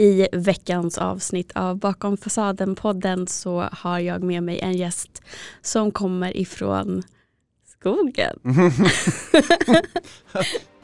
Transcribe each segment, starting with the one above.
I veckans avsnitt av Bakom fasaden-podden så har jag med mig en gäst som kommer ifrån skogen.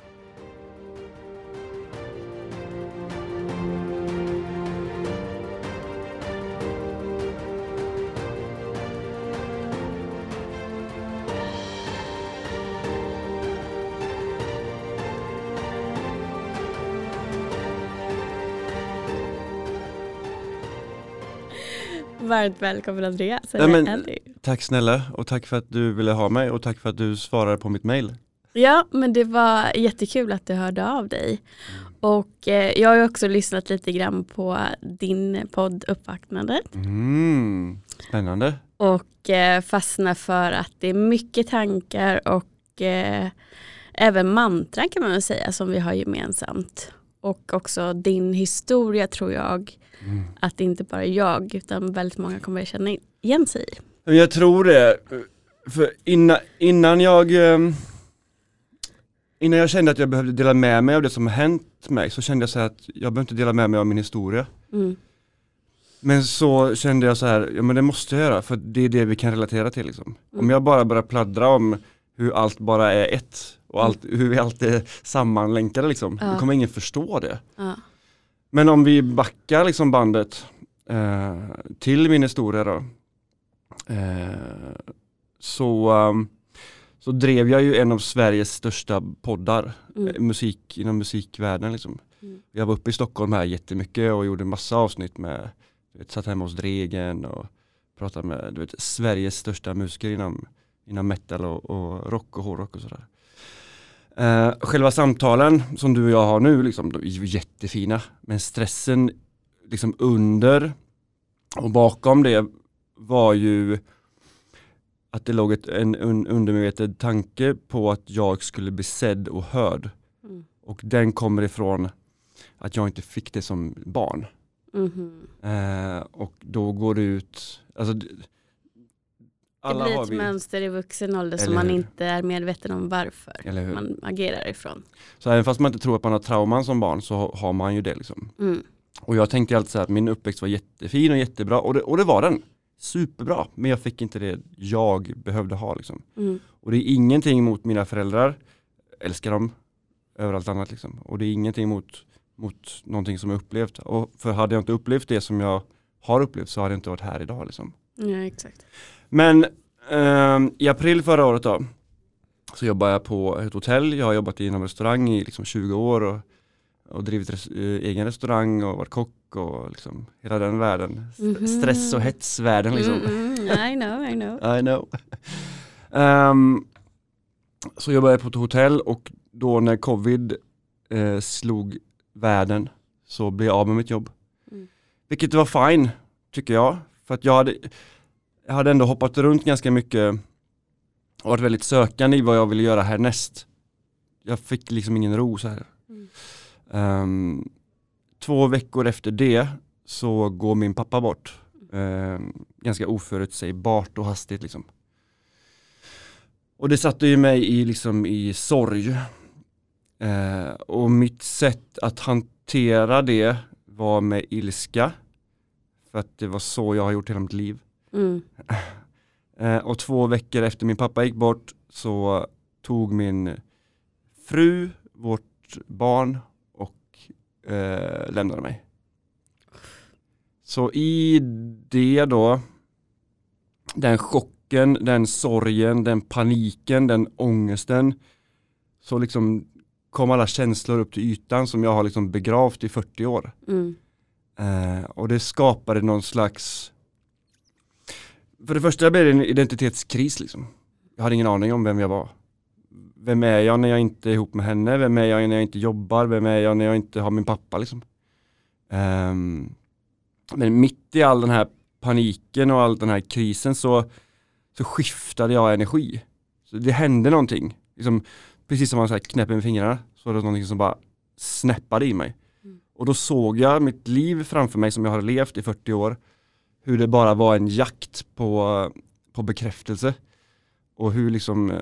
Varmt välkommen Andreas. Ja, men, tack snälla och tack för att du ville ha mig och tack för att du svarade på mitt mail. Ja men det var jättekul att du hörde av dig. Mm. Och eh, jag har också lyssnat lite grann på din podd Uppvaknandet. Mm, spännande. Och eh, fastnar för att det är mycket tankar och eh, även mantran kan man väl säga som vi har gemensamt. Och också din historia tror jag Mm. Att inte bara jag utan väldigt många kommer att känna igen sig i. Jag tror det. För innan, innan jag ehm, Innan jag kände att jag behövde dela med mig av det som hänt mig så kände jag så att jag behöver inte dela med mig av min historia. Mm. Men så kände jag så här, ja men det måste jag göra för det är det vi kan relatera till liksom. Mm. Om jag bara börjar pladdra om hur allt bara är ett och allt, hur vi alltid är sammanlänkade liksom, ja. då kommer ingen förstå det. Ja. Men om vi backar liksom bandet eh, till min historia då. Eh, så, um, så drev jag ju en av Sveriges största poddar mm. Eh, musik, inom musikvärlden. Liksom. Mm. Jag var uppe i Stockholm här jättemycket och gjorde massa avsnitt med, vet, satt hemma hos Dregen och pratade med du vet, Sveriges största musiker inom, inom metal och, och rock och hårdrock och sådär. Uh, själva samtalen som du och jag har nu, liksom, de är ju jättefina. Men stressen liksom under och bakom det var ju att det låg ett, en un, undermedveten tanke på att jag skulle bli sedd och hörd. Mm. Och den kommer ifrån att jag inte fick det som barn. Mm -hmm. uh, och då går det ut, alltså alla det blir ett vi... mönster i vuxen ålder som man inte är medveten om varför man agerar ifrån. Så även fast man inte tror att man har trauman som barn så har man ju det liksom. Mm. Och jag tänkte alltid så att min uppväxt var jättefin och jättebra och det, och det var den. Superbra, men jag fick inte det jag behövde ha liksom. Mm. Och det är ingenting mot mina föräldrar, älskar dem över allt annat liksom. Och det är ingenting mot, mot någonting som jag upplevt. Och för hade jag inte upplevt det som jag har upplevt så hade jag inte varit här idag liksom. Ja, exakt. Men eh, i april förra året då så jobbade jag på ett hotell. Jag har jobbat inom restaurang i liksom 20 år och, och drivit res äh, egen restaurang och varit kock och liksom hela den världen. Mm -hmm. Stress och hetsvärlden liksom. Mm -hmm. I know, I know. I know. um, så jobbade jag på ett hotell och då när covid eh, slog världen så blev jag av med mitt jobb. Mm. Vilket var fine, tycker jag. För att jag hade, jag hade ändå hoppat runt ganska mycket och varit väldigt sökande i vad jag ville göra härnäst. Jag fick liksom ingen ro så här. Mm. Um, två veckor efter det så går min pappa bort. Um, ganska oförutsägbart och hastigt liksom. Och det satte ju mig i, liksom, i sorg. Uh, och mitt sätt att hantera det var med ilska. För att det var så jag har gjort hela mitt liv. Mm. Eh, och två veckor efter min pappa gick bort så tog min fru vårt barn och eh, lämnade mig. Så i det då, den chocken, den sorgen, den paniken, den ångesten, så liksom kom alla känslor upp till ytan som jag har liksom begravt i 40 år. Mm. Eh, och det skapade någon slags för det första blev det en identitetskris liksom. Jag hade ingen aning om vem jag var. Vem är jag när jag inte är ihop med henne? Vem är jag när jag inte jobbar? Vem är jag när jag inte har min pappa liksom? Um, men mitt i all den här paniken och all den här krisen så, så skiftade jag energi. Så det hände någonting. Liksom, precis som man så här knäpper med fingrarna så var det någonting som bara snäppade i mig. Mm. Och då såg jag mitt liv framför mig som jag har levt i 40 år hur det bara var en jakt på, på bekräftelse. Och hur liksom eh,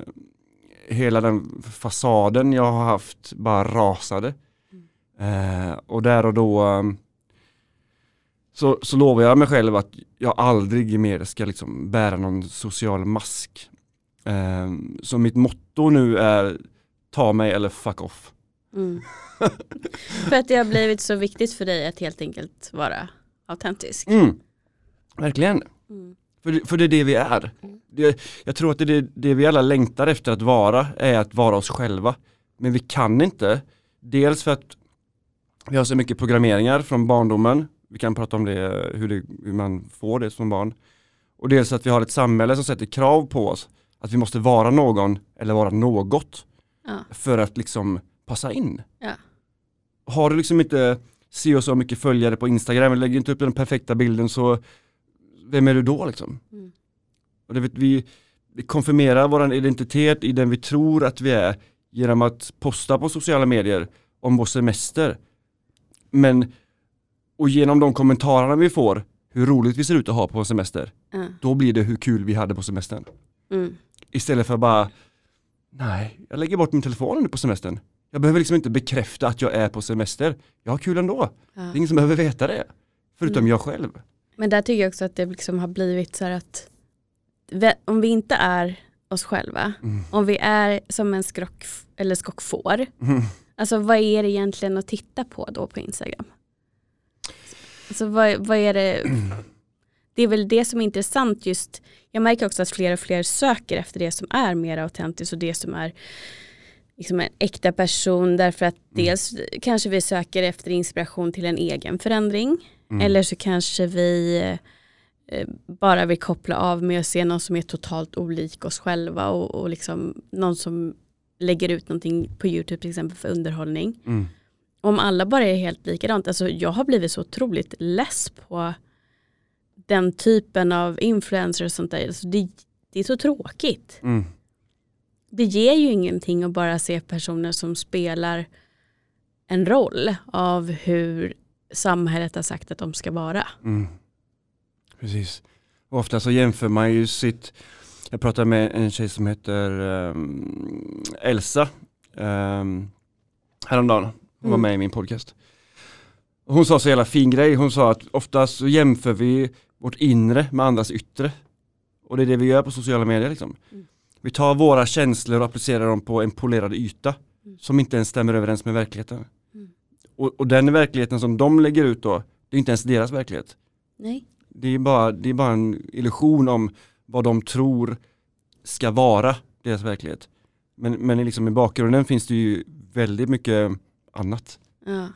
hela den fasaden jag har haft bara rasade. Mm. Eh, och där och då um, så, så lovar jag mig själv att jag aldrig mer ska liksom bära någon social mask. Eh, så mitt motto nu är ta mig eller fuck off. Mm. för att det har blivit så viktigt för dig att helt enkelt vara autentisk. Mm. Verkligen. Mm. För, för det är det vi är. Mm. Det, jag tror att det, är det vi alla längtar efter att vara är att vara oss själva. Men vi kan inte. Dels för att vi har så mycket programmeringar från barndomen. Vi kan prata om det hur, det, hur man får det som barn. Och dels att vi har ett samhälle som sätter krav på oss. Att vi måste vara någon eller vara något. Ja. För att liksom passa in. Ja. Har du liksom inte si och så mycket följare på Instagram eller lägger inte upp den perfekta bilden så vem är du då liksom? Mm. Och det vi, vi konfirmerar vår identitet i den vi tror att vi är genom att posta på sociala medier om vår semester. Men, och genom de kommentarerna vi får, hur roligt vi ser ut att ha på en semester, mm. då blir det hur kul vi hade på semestern. Mm. Istället för bara, nej, jag lägger bort min telefon nu på semestern. Jag behöver liksom inte bekräfta att jag är på semester. Jag har kul ändå. Ja. Det är ingen som behöver veta det. Förutom mm. jag själv. Men där tycker jag också att det liksom har blivit så här att om vi inte är oss själva, mm. om vi är som en skrock eller skockfår, mm. alltså vad är det egentligen att titta på då på Instagram? Alltså vad, vad är det, det är väl det som är intressant just, jag märker också att fler och fler söker efter det som är mer autentiskt och det som är liksom en äkta person därför att mm. dels kanske vi söker efter inspiration till en egen förändring mm. eller så kanske vi eh, bara vill koppla av med att se någon som är totalt olik oss själva och, och liksom någon som lägger ut någonting på YouTube till exempel för underhållning. Mm. Om alla bara är helt likadant, alltså jag har blivit så otroligt less på den typen av influencers och sånt där. Alltså det, det är så tråkigt. Mm det ger ju ingenting att bara se personer som spelar en roll av hur samhället har sagt att de ska vara. Mm. Precis. Och ofta så jämför man ju sitt, jag pratade med en tjej som heter um, Elsa um, häromdagen, hon var mm. med i min podcast. Hon sa så jävla fin grej, hon sa att oftast så jämför vi vårt inre med andras yttre. Och det är det vi gör på sociala medier liksom. Mm. Vi tar våra känslor och applicerar dem på en polerad yta mm. som inte ens stämmer överens med verkligheten. Och, och, den verkligheten som de lägger ut då, det är inte ens deras verklighet. Nej. Det är bara, det är bara en illusion om vad de tror ska vara deras verklighet. Men, men liksom i bakgrunden finns det ju väldigt mycket annat. Ja.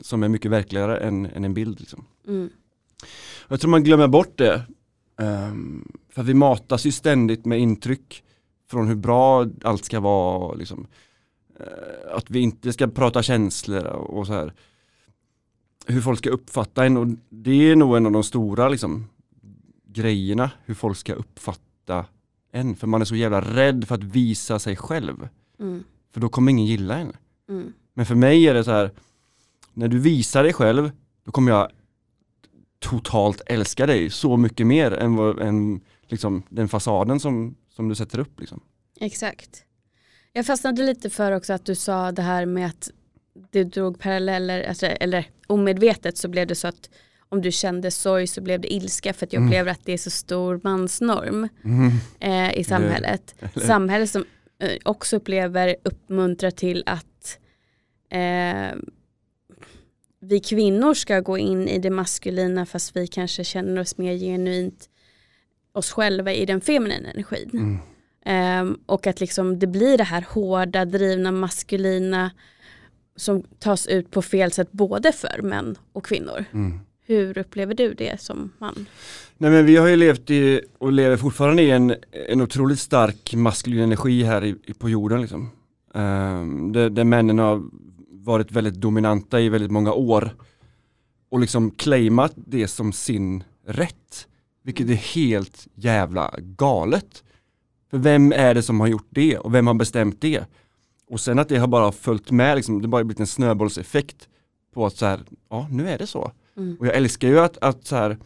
Som är mycket verkligare än, än en bild. Liksom. Mm. Jag tror man glömmer bort det. Um, för vi matas ju ständigt med intryck från hur bra allt ska vara. Liksom. Eh, att vi inte ska prata känslor och så här. Hur folk ska uppfatta en och det är nog en av de stora liksom, grejerna. Hur folk ska uppfatta en. För man är så jävla rädd för att visa sig själv. Mm. För då kommer ingen gilla en. Mm. Men för mig är det så här, när du visar dig själv, då kommer jag totalt älska dig så mycket mer än, vad, än liksom, den fasaden som som du sätter upp. Liksom. Exakt. Jag fastnade lite för också att du sa det här med att du drog paralleller, alltså, eller omedvetet så blev det så att om du kände sorg så blev det ilska för att jag mm. upplever att det är så stor mansnorm mm. eh, i samhället. Eller, Samhället som eh, också upplever uppmuntrar till att eh, vi kvinnor ska gå in i det maskulina fast vi kanske känner oss mer genuint oss själva i den feminina energin. Mm. Um, och att liksom det blir det här hårda, drivna, maskulina som tas ut på fel sätt både för män och kvinnor. Mm. Hur upplever du det som man? Nej men vi har ju levt i och lever fortfarande i en, en otroligt stark maskulin energi här i, på jorden. Liksom. Um, där, där männen har varit väldigt dominanta i väldigt många år och liksom claimat det som sin rätt. Vilket är helt jävla galet. För vem är det som har gjort det och vem har bestämt det? Och sen att det har bara följt med, liksom, det har bara blivit en snöbollseffekt på att så här, ja nu är det så. Mm. Och jag älskar ju att, att, så här,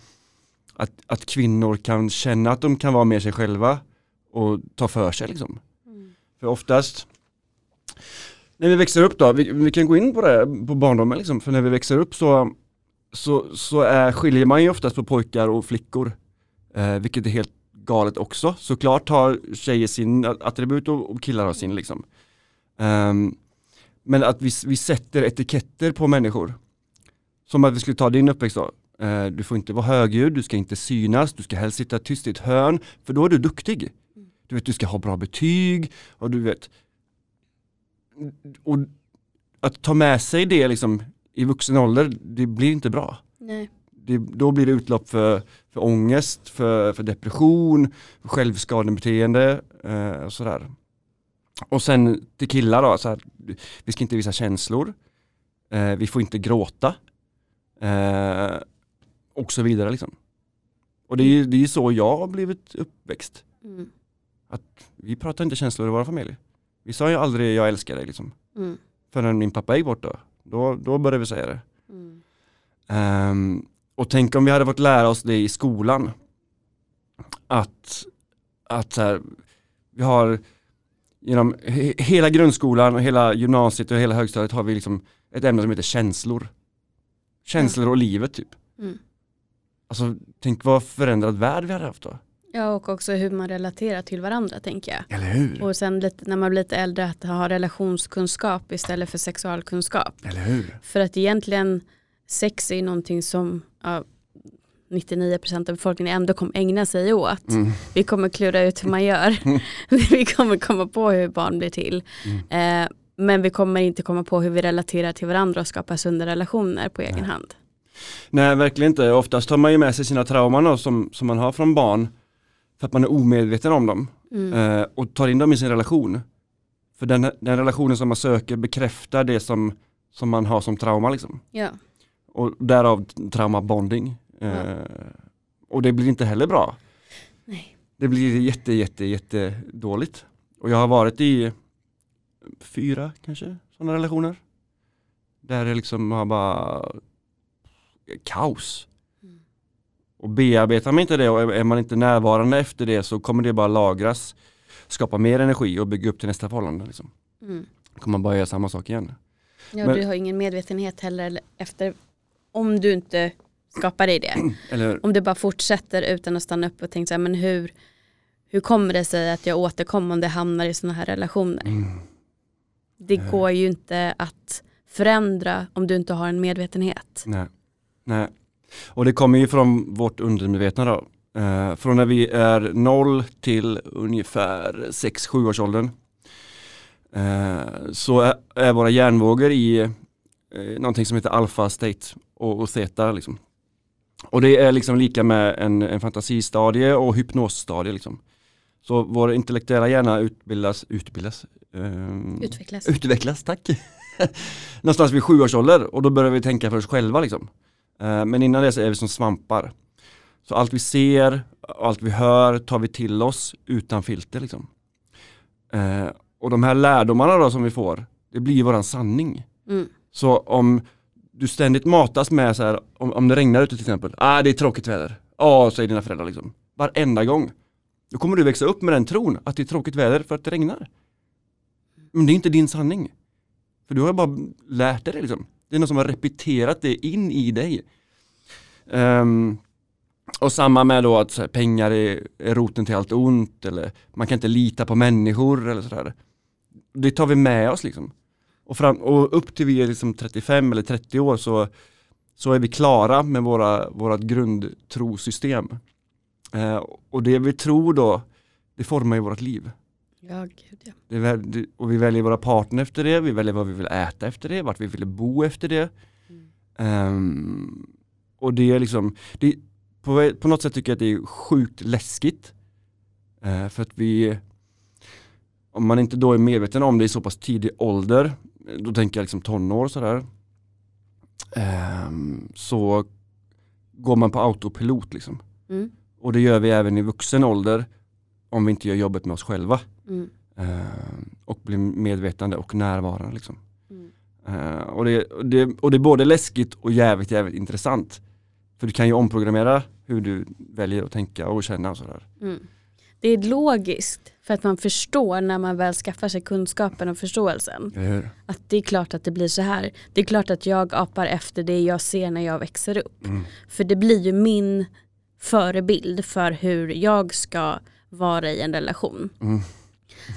att, att kvinnor kan känna att de kan vara med sig själva och ta för sig liksom. Mm. För oftast när vi växer upp då, vi, vi, kan gå in på det på barndomen liksom, för när vi växer upp så så, så är, skiljer man ju oftast på pojkar och flickor. Eh, vilket är helt galet också. Såklart har tjejer sin attribut och, killar har sin liksom. Um, men att vi, vi sätter etiketter på människor. Som att vi skulle ta din uppväxt då. Uh, du får inte vara högljudd, du ska inte synas, du ska helst sitta tyst i ett hörn. För då är du duktig. Du vet, du ska ha bra betyg och du vet. Och att ta med sig det liksom i vuxen ålder, det blir inte bra. Nej. Det, då blir det utlopp för, för ångest, för, för depression, för självskadebeteende eh, och sådär. Och sen till killar då, så här, vi ska inte visa känslor, eh, vi får inte gråta eh, och så vidare. Liksom. Och det är ju det är så jag har blivit uppväxt. Mm. Att vi pratar inte känslor i våra familj. Vi sa ju aldrig jag älskar dig liksom. Mm. Förrän min pappa gick bort då. Då, då började vi säga det. Mm. Um, och tänk om vi hade fått lära oss det i skolan. Att, att så här, vi har genom hela grundskolan och hela gymnasiet och hela högstadiet har vi liksom ett ämne som heter känslor. Känslor mm. och livet typ. Mm. Alltså tänk vad förändrad värld vi hade haft då. Ja och också hur man relaterar till varandra tänker jag. Eller hur? Och sen lite, när man blir lite äldre att ha relationskunskap istället för sexualkunskap. Eller hur? För att egentligen sex är någonting som ja, 99% av befolkningen ändå kommer ägna sig åt. Mm. Vi kommer klura ut hur man gör. vi kommer komma på hur barn blir till. Mm. Eh, men vi kommer inte komma på hur vi relaterar till varandra och skapar sunda relationer på egen Nej. hand. Nej, verkligen inte. Oftast tar man ju med sig sina trauman som, som man har från barn för att man är omedveten om dem mm. eh, och tar in dem i sin relation. För den, den relationen som man söker bekräftar det som, som man har som trauma. Liksom. Ja. Och därav traumabonding. Eh, och det blir inte heller bra. Nej. Det blir jätte, jätte, jätte dåligt. Och jag har varit i fyra kanske sådana relationer. Där det liksom har bara kaos. Mm. Och bearbetar man inte det och är man inte närvarande efter det så kommer det bara lagras, skapa mer energi och bygga upp till nästa förhållande. Liksom. Mm. Då kommer man bara göra samma sak igen. Ja, Men, du har ingen medvetenhet heller efter om du inte skapar dig det. Eller... Om du bara fortsätter utan att stanna upp och tänka så här, men hur, hur kommer det sig att jag återkommande hamnar i sådana här relationer? Mm. Det Nej. går ju inte att förändra om du inte har en medvetenhet. Nej. Nej. Och det kommer ju från vårt undermedvetna då. Eh, från när vi är noll till ungefär 6-7 års åldern. Eh, så är, är, våra hjärnvågor i eh, någonting som heter alfa state och, och theta liksom. Och det är liksom lika med en, en fantasistadie och hypnosstadie liksom. Så vår intellektuella hjärna utbildas, utbildas, um, utvecklas. utvecklas, tack. Någonstans vid sju års ålder och då börjar vi tänka för oss själva liksom. Uh, men innan det så är vi som svampar. Så allt vi ser, allt vi hör tar vi till oss utan filter liksom. Uh, och de här lärdomarna då som vi får, det blir våran sanning. Mm. Så om du ständigt matas med så här, om, om det regnar ute till exempel, ah det är tråkigt väder, ja säger dina föräldrar liksom, varenda gång. Då kommer du växa upp med den tron att det är tråkigt väder för att det regnar. Men det är inte din sanning. För du har bara lärt dig det liksom. Det är någon som har repeterat det in i dig. Um, och samma med då att här, pengar är, är, roten till allt ont eller man kan inte lita på människor eller sådär. Det tar vi med oss liksom. Och, fram, och upp till vi är liksom 35 eller 30 år så, så är vi klara med våra, vårat grundtrosystem. Eh, och det vi tror då, det formar ju vårt liv. Ja, gud ja. Det, och vi väljer våra partner efter det, vi väljer vad vi vill äta efter det, vart vi vill bo efter det. Mm. Um, och det är liksom, det, på, på något sätt tycker jag att det är sjukt läskigt. Uh, för att vi, om man inte då är medveten om det i så pass tidig ålder, då tänker jag liksom tonår sådär. Um, så går man på autopilot liksom. Mm. Och det gör vi även i vuxen ålder om vi inte gör jobbet med oss själva. Mm. Uh, och blir medvetande och närvarande. Liksom. Mm. Uh, och, det, och, det, och det är både läskigt och jävligt jävligt intressant. För du kan ju omprogrammera hur du väljer att tänka och känna och sådär. Mm. det är logiskt för att man förstår när man väl skaffar sig kunskapen och förståelsen. Att det är klart att det blir så här. Det är klart att jag apar efter det jag ser när jag växer upp. Mm. För det blir ju min förebild för hur jag ska vara i en relation. Mm.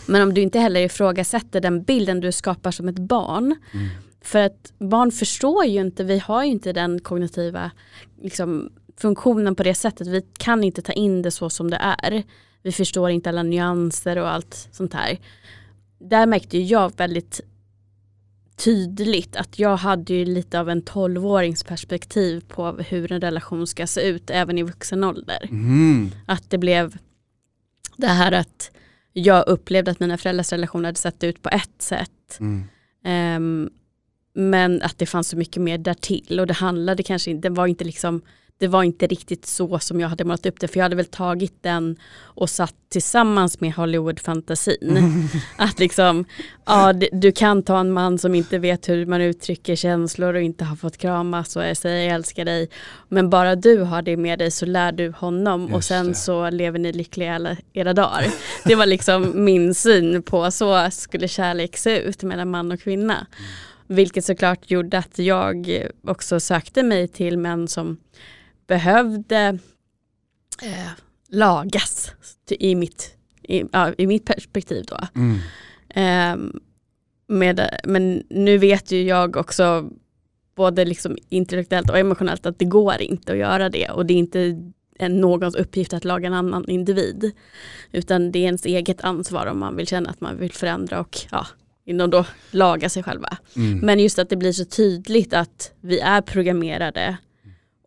Men om du inte heller ifrågasätter den bilden du skapar som ett barn. Mm. För att barn förstår ju inte, vi har ju inte den kognitiva liksom, funktionen på det sättet. Vi kan inte ta in det så som det är. Vi förstår inte alla nyanser och allt sånt här. Där märkte jag väldigt tydligt att jag hade ju lite av en 12-årings perspektiv på hur en relation ska se ut även i vuxen ålder. Mm. Att det blev det här att jag upplevde att mina föräldrars relation hade sett ut på ett sätt. Mm. Ehm, men att det fanns så mycket mer därtill och det handlade kanske inte, det var inte liksom det var inte riktigt så som jag hade målat upp det för jag hade väl tagit den och satt tillsammans med Hollywood-fantasin. Att liksom, ja du kan ta en man som inte vet hur man uttrycker känslor och inte har fått kramas och säga jag älskar dig. Men bara du har det med dig så lär du honom och Just sen det. så lever ni lyckliga alla era dagar. Det var liksom min syn på så skulle kärlek se ut mellan man och kvinna. Vilket såklart gjorde att jag också sökte mig till män som behövde eh, lagas i mitt, i, ja, i mitt perspektiv då. Mm. Ehm, med, men nu vet ju jag också både liksom intellektuellt och emotionellt att det går inte att göra det och det är inte en någons uppgift att laga en annan individ. Utan det är ens eget ansvar om man vill känna att man vill förändra och ja, inom då laga sig själva. Mm. Men just att det blir så tydligt att vi är programmerade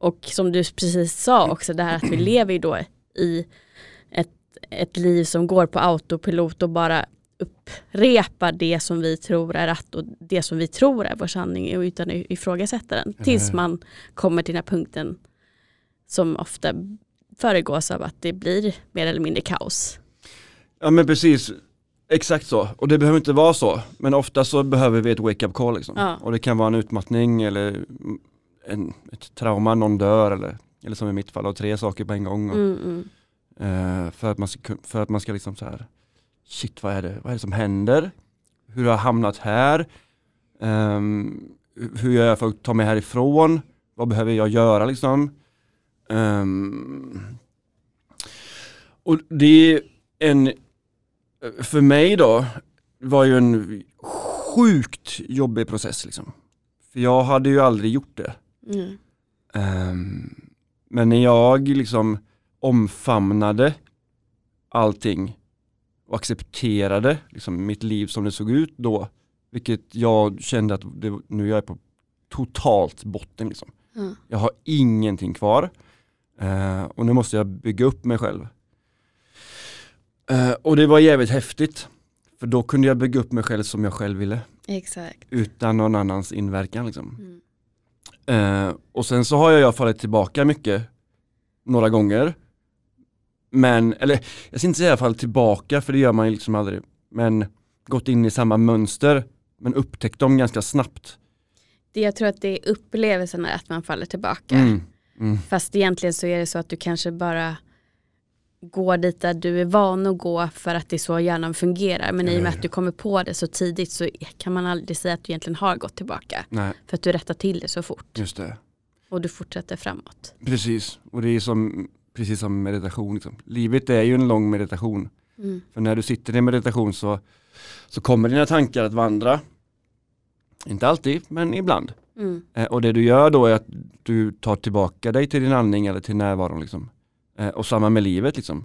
och som du precis sa också det här att vi lever ju då i ett, ett liv som går på autopilot och bara upprepar det som vi tror är rätt och det som vi tror är vår sanning utan att ifrågasätta den. Tills man kommer till den här punkten som ofta föregås av att det blir mer eller mindre kaos. Ja men precis, exakt så. Och det behöver inte vara så. Men ofta så behöver vi ett wake-up call liksom. Ja. Och det kan vara en utmattning eller en, ett trauma, någon dör eller, eller som i mitt fall, och tre saker på en gång. Och, Mm, mm. eh, för att man ska, för att man ska liksom så här, shit vad är det, vad är det som händer? Hur har jag hamnat här? Ehm, hur gör jag för att ta mig härifrån? Vad behöver jag göra liksom? Ehm, och det är en, för mig då, var ju en sjukt jobbig process liksom. För jag hade ju aldrig gjort det. Mm. Ehm, men när jag liksom omfamnade allting och accepterade liksom mitt liv som det såg ut då, vilket jag kände att det, nu är jag på totalt botten. Liksom. Ja. Jag har ingenting kvar Eh, och nu måste jag bygga upp mig själv. Eh, och det var jävligt häftigt. För då kunde jag bygga upp mig själv som jag själv ville. Exakt. Utan någon annans inverkan. Liksom. Mm. Eh, och sen så har jag fallit tillbaka mycket några gånger. Men, eller jag ska inte säga fallit tillbaka för det gör man ju liksom aldrig. Men gått in i samma mönster men upptäckt dem ganska snabbt. Det, jag tror att det är upplevelsen är att man faller tillbaka. Mm. Mm. Fast egentligen så är det så att du kanske bara går dit där du är van att gå för att det är så hjärnan fungerar. Men i och med att du kommer på det så tidigt så kan man aldrig säga att du egentligen har gått tillbaka. Nej, För att du rättar till det så fort just det. och du fortsätter framåt. Precis, och det är som, precis som meditation. Liksom. Livet är ju en lång meditation. Mm. För när du sitter i meditation så, så kommer dina tankar att vandra. Inte alltid, men ibland. Mm. Eh, och det du gör då är att du tar tillbaka dig till din andning eller till närvaron. Liksom. Eh, och samma med livet. Liksom.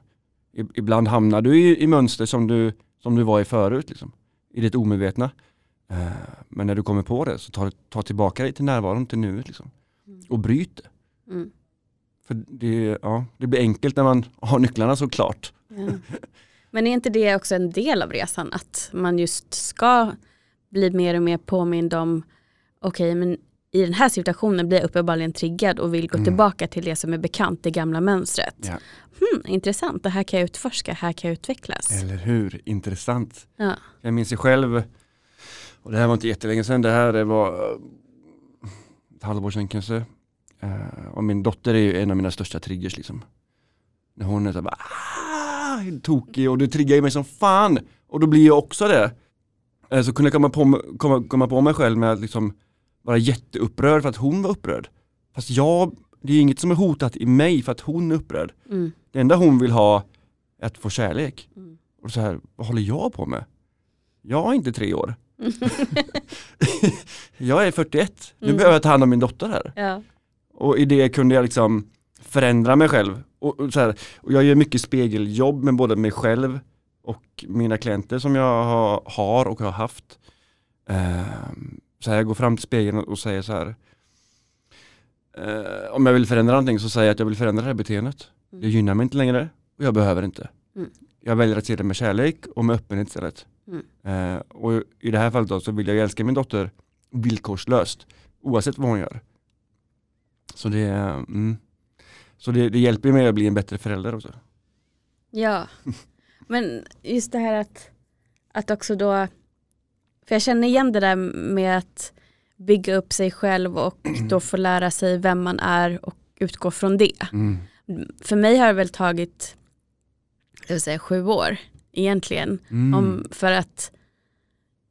I, ibland hamnar du i, i mönster som du, som du var i förut. Liksom. I ditt omedvetna. Eh, men när du kommer på det så ta, ta tillbaka dig till närvaron, till nuet. Liksom. Och bryt det. Mm. För det, ja, det blir enkelt när man har nycklarna såklart. Ja. Men är inte det också en del av resan? Att man just ska bli mer och mer påmind om okej men i den här situationen blir jag uppenbarligen triggad och vill gå Mm. tillbaka till det som är bekant, det gamla mönstret. Ja. Hmm, intressant, det här kan jag utforska, här kan jag utvecklas. Eller hur, intressant. Ja. Jag minns ju själv, och det här var inte jättelänge sedan, det här var eh, ett halvår sedan kanske. Eh, och min dotter är ju en av mina största triggers liksom. När hon är så bara, "Ah!" ah, tokig och det triggar ju mig som fan. Och då blir jag också det. Eh, så kunde jag komma på, komma, komma på mig själv med att liksom vara jätteupprörd för att hon var upprörd. Fast jag, det är inget som är hotat i mig för att hon är upprörd. Mm. Det enda hon vill ha är att få kärlek. Mm. Och så här, vad håller jag på med? Jag är inte tre år. jag är 41. Nu Mm. behöver jag ta hand om min dotter här. Ja. Och i det kunde jag liksom förändra mig själv. Och, och, så här, och jag gör mycket spegeljobb med både mig själv och mina klienter som jag har, och har haft. Ehm, så här, jag går fram till spegeln och säger så här. eh, om jag vill förändra någonting så säger jag att jag vill förändra det här beteendet. Mm. Det gynnar mig inte längre och jag behöver inte. Mm. Jag väljer att se det med kärlek och med öppenhet istället. Mm. Eh, och i det här fallet då så vill jag älska min dotter villkorslöst oavsett vad hon gör. Så det, mm, så det, det hjälper mig att bli en bättre förälder också. Ja, men just det här att, att också då, för jag känner igen det där med att bygga upp sig själv och då få lära sig vem man är och utgå från det. Mm. För mig har det väl tagit, jag vill säga sju år egentligen. Mm. Om, för att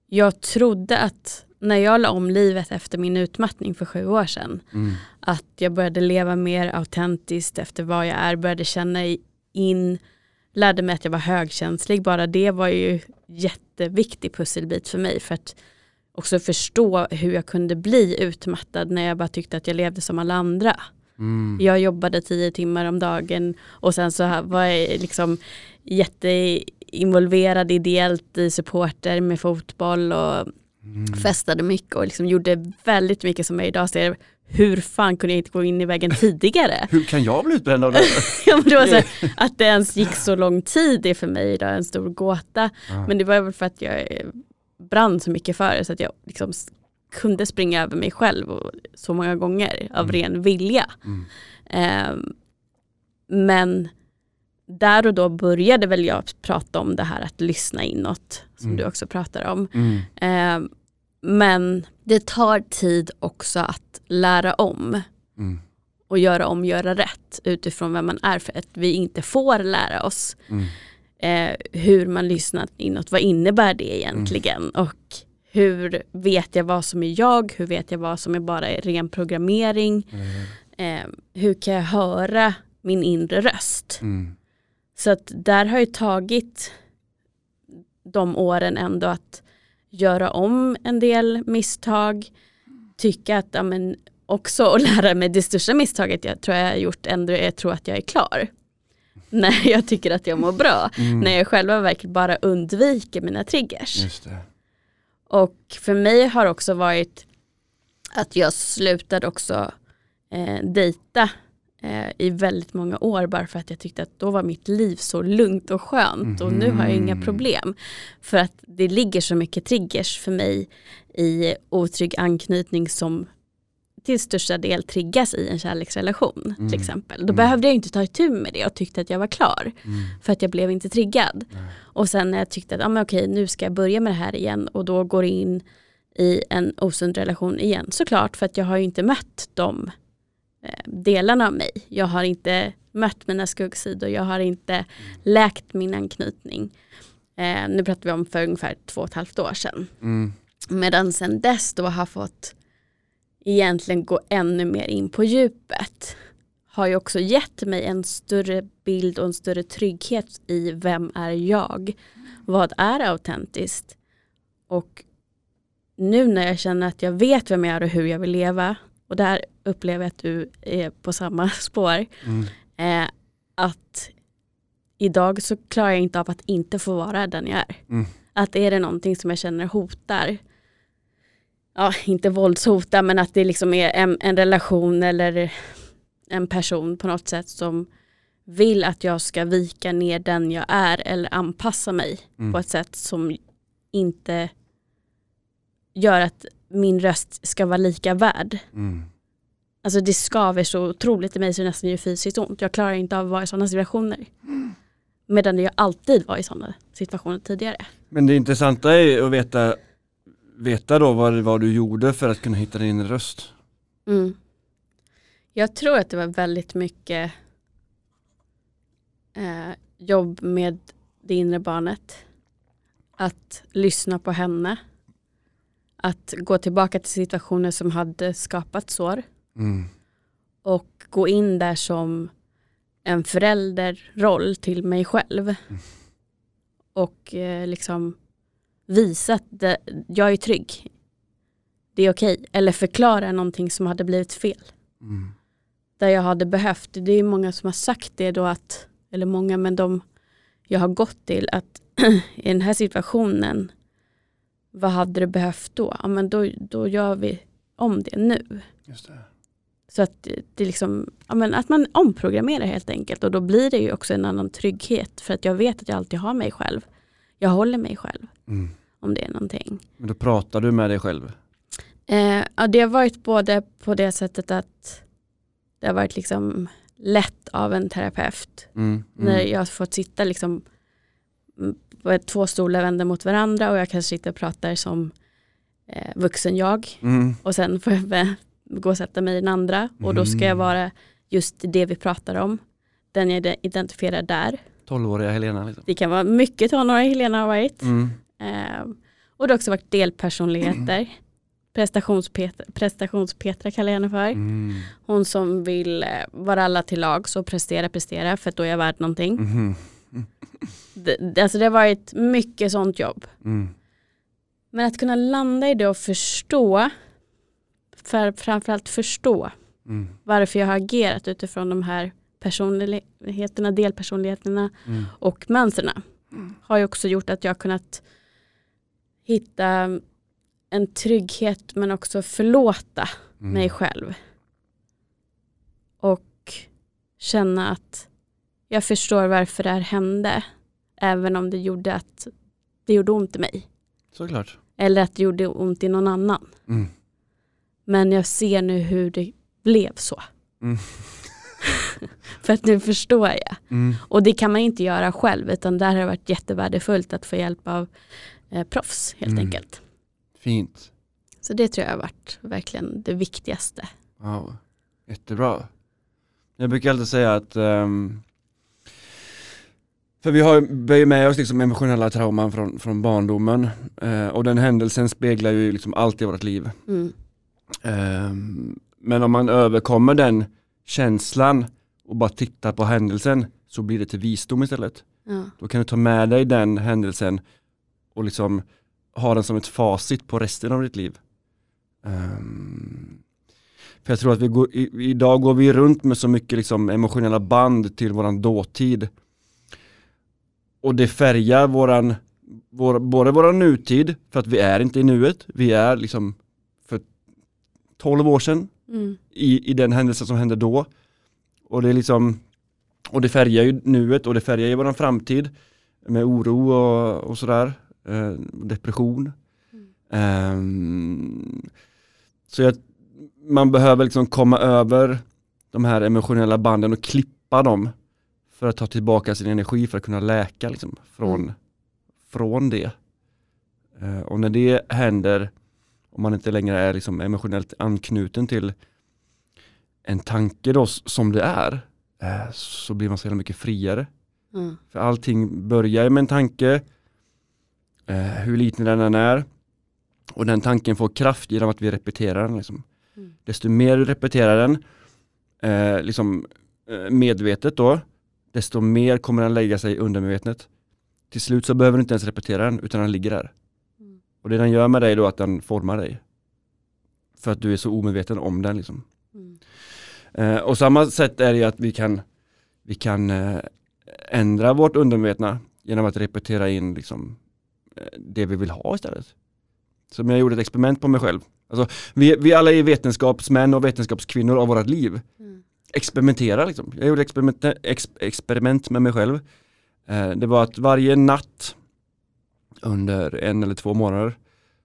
jag trodde att när jag la om livet efter min utmattning för sju år sedan, Mm. att jag började leva mer autentiskt efter vad jag är, började känna in, lärde mig att jag var högkänslig, bara det var ju jätteviktig pusselbit för mig för att också förstå hur jag kunde bli utmattad när jag bara tyckte att jag levde som alla andra. Mm. Jag jobbade tio timmar om dagen och sen så var jag liksom jätteinvolverad ideellt i supporter med fotboll och Mm. festade mycket och liksom gjorde väldigt mycket som jag idag ser hur fan kunde jag inte gå in i väggen tidigare? Hur kan jag bli utbränd av det? Ja, men det var så här, att det ens gick så lång tid är för mig idag en stor gåta. Ja. Men det var väl för att jag brann så mycket för det så att jag liksom kunde springa över mig själv och, så många gånger av Mm. ren vilja. Mm. Ehm, men där och då började väl jag prata om det här att lyssna inåt som Mm. du också pratar om. Mm. Ehm, men det tar tid också att lära om Mm. och göra om, göra rätt utifrån vem man är för att vi inte får lära oss Mm. eh, hur man lyssnar inåt. Vad innebär det egentligen? Och hur vet jag vad som är jag? Hur vet jag vad som är bara ren programmering? Mm. Eh, hur kan jag höra min inre röst? Mm. Så att där har jag tagit de åren ändå att göra om en del misstag, tycka att, ja, men också och lära mig det största misstaget jag tror jag har gjort ändå är att tro att jag är klar. När jag tycker att jag mår bra. Mm. När jag själva verket bara undviker mina triggers. Och för mig har också varit att jag slutade också eh, dejta eh, i väldigt många år bara för att jag tyckte att då var mitt liv så lugnt och skönt och nu har jag inga Mhm. problem. För att det ligger så mycket triggers för mig i otrygg anknytning som till största del triggas i en kärleksrelation Mm. till exempel. Då Mm. behövde jag inte ta itu med det och tyckte att jag var klar Mm. för att jag blev inte triggad. Nej. Och sen när jag tyckte att ah, men okej, nu ska jag börja med det här igen och då går in i en osund relation igen. Såklart för att jag har ju inte mött de delarna av mig. Jag har inte mött mina skuggsidor, jag har inte läkt min anknytning. Eh, nu pratar vi om för ungefär två och ett halvt år sedan. Mm. Medan sen dess då har fått egentligen gå ännu mer in på djupet har ju också gett mig en större bild och en större trygghet i vem är jag? Vad är autentiskt? Och nu när jag känner att jag vet vem jag är och hur jag vill leva och där upplever att du är på samma spår. Mm. Eh, att idag så klarar jag inte av att inte få vara den jag är. Mm. Att är det någonting som jag känner hotar, ja inte våldshotar men att det liksom är en, en relation eller en person på något sätt som vill att jag ska vika ner den jag är eller anpassa mig Mm. på ett sätt som inte gör att min röst ska vara lika värd. Mm. Alltså det skaver så otroligt i mig så det nästan gör fysiskt ont. Jag klarar inte av att vara i sådana situationer. Medan jag alltid var i sådana situationer tidigare. Men det intressanta är att veta, veta då vad det var du gjorde för att kunna hitta din röst. Mm. Jag tror att det var väldigt mycket eh, jobb med det inre barnet. Att lyssna på henne. Att gå tillbaka till situationer som hade skapat sår. Mm. Och gå in där som en förälderroll till mig själv. Och eh, liksom visa att det, jag är trygg. Det är okej. Eller förklara någonting som hade blivit fel. Mm. Där jag hade behövt, det är många som har sagt det då att, eller många men de jag har gått till att i den här situationen, vad hade du behövt då? Ja men då, då gör vi om det nu. Just det. Så att det liksom, ja men att man omprogrammerar helt enkelt och då blir det ju också en annan trygghet för att jag vet att jag alltid har mig själv. Jag håller mig själv Mm. om det är någonting. Men då pratar du med dig själv? Eh, ja, det har varit både på det sättet att det har varit liksom lätt av en terapeut. Mm. När Mm. jag har fått sitta liksom mm, på två stolar vända mot varandra och jag kanske sitter och pratar som eh, vuxen jag. Mm. Och sen får jag gå och sätta mig i den andra och då ska jag Mm. vara just det vi pratar om. Den jag ide- identifierar där. 12-åriga Helena liksom. Det kan vara mycket tonårig Helena har varit. Mm. Eh, och det har också varit delpersonligheter. Prestationspetra, prestationspetra kallar jag henne för. Mm. Hon som vill eh, vara alla till lag så prestera, prestera för att då är jag värd någonting. Det, det- alltså det har varit mycket sånt jobb. Mm. Men att kunna landa i det och förstå, för framförallt förstå Mm. varför jag har agerat utifrån de här personligheterna, delpersonligheterna Mm. och mönstren har ju också gjort att jag har kunnat hitta en trygghet men också förlåta Mm. mig själv. Och känna att jag förstår varför det här hände. Även om det gjorde att det gjorde ont i mig. Såklart. Eller att det gjorde ont i någon annan. Mm. Men jag ser nu hur det blev så. Mm. För att nu förstår jag. Mm. Och det kan man inte göra själv utan där har det varit jättevärdefullt att få hjälp av eh, proffs helt Mm. enkelt. Fint. Så det tror jag har varit verkligen det viktigaste. Wow. Jättebra. Jag brukar alltid säga att ehm, för vi har bär med oss liksom emotionella trauman från, från barndomen eh, och den händelsen speglar ju liksom allt i vårt liv. Mm. Ehm, men om man överkommer den känslan och bara tittar på händelsen så blir det till visdom istället. Ja. Då kan du ta med dig den händelsen och liksom ha den som ett facit på resten av ditt liv. Ehm, för jag tror att vi går, i, idag går vi runt med så mycket liksom emotionella band till våran dåtid. Och det färgar våran, vår, både våran nutid, för att vi är inte i nuet, vi är liksom 12 år sedan Mm. i, i den händelse som hände då. Och det är liksom, och det färgar ju nuet och det färgar ju våran framtid med oro och, och sådär, eh, depression. Ehm, så jag, man behöver liksom komma över de här emotionella banden och klippa dem för att ta tillbaka sin energi för att kunna läka liksom, från, Mm. från det. Eh, och när det händer, om man inte längre är liksom emotionellt anknuten till en tanke då som det är, eh, så blir man så jävla mycket friare. Mm. För allting börjar med en tanke, eh, hur liten den än är. Och den tanken får kraft genom att vi repeterar den. Liksom. Mm. Desto mer du repeterar den, eh, liksom, medvetet då, desto mer kommer den lägga sig i undermedvetet. Till slut så behöver du inte ens repetera den, utan den ligger där. Och det den gör med dig då är att den formar dig. För att du är så omedveten om den. Liksom. Mm. Eh, och samma sätt är det ju att vi kan, vi kan eh, ändra vårt undermedvetna genom att repetera in liksom, eh, det vi vill ha istället. Som jag gjorde ett experiment på mig själv. Alltså, vi, vi alla är vetenskapsmän och vetenskapskvinnor av vårt liv. Mm. Experimentera liksom. Jag gjorde experiment, ex, experiment med mig själv. Eh, det var att varje natt under en eller två månader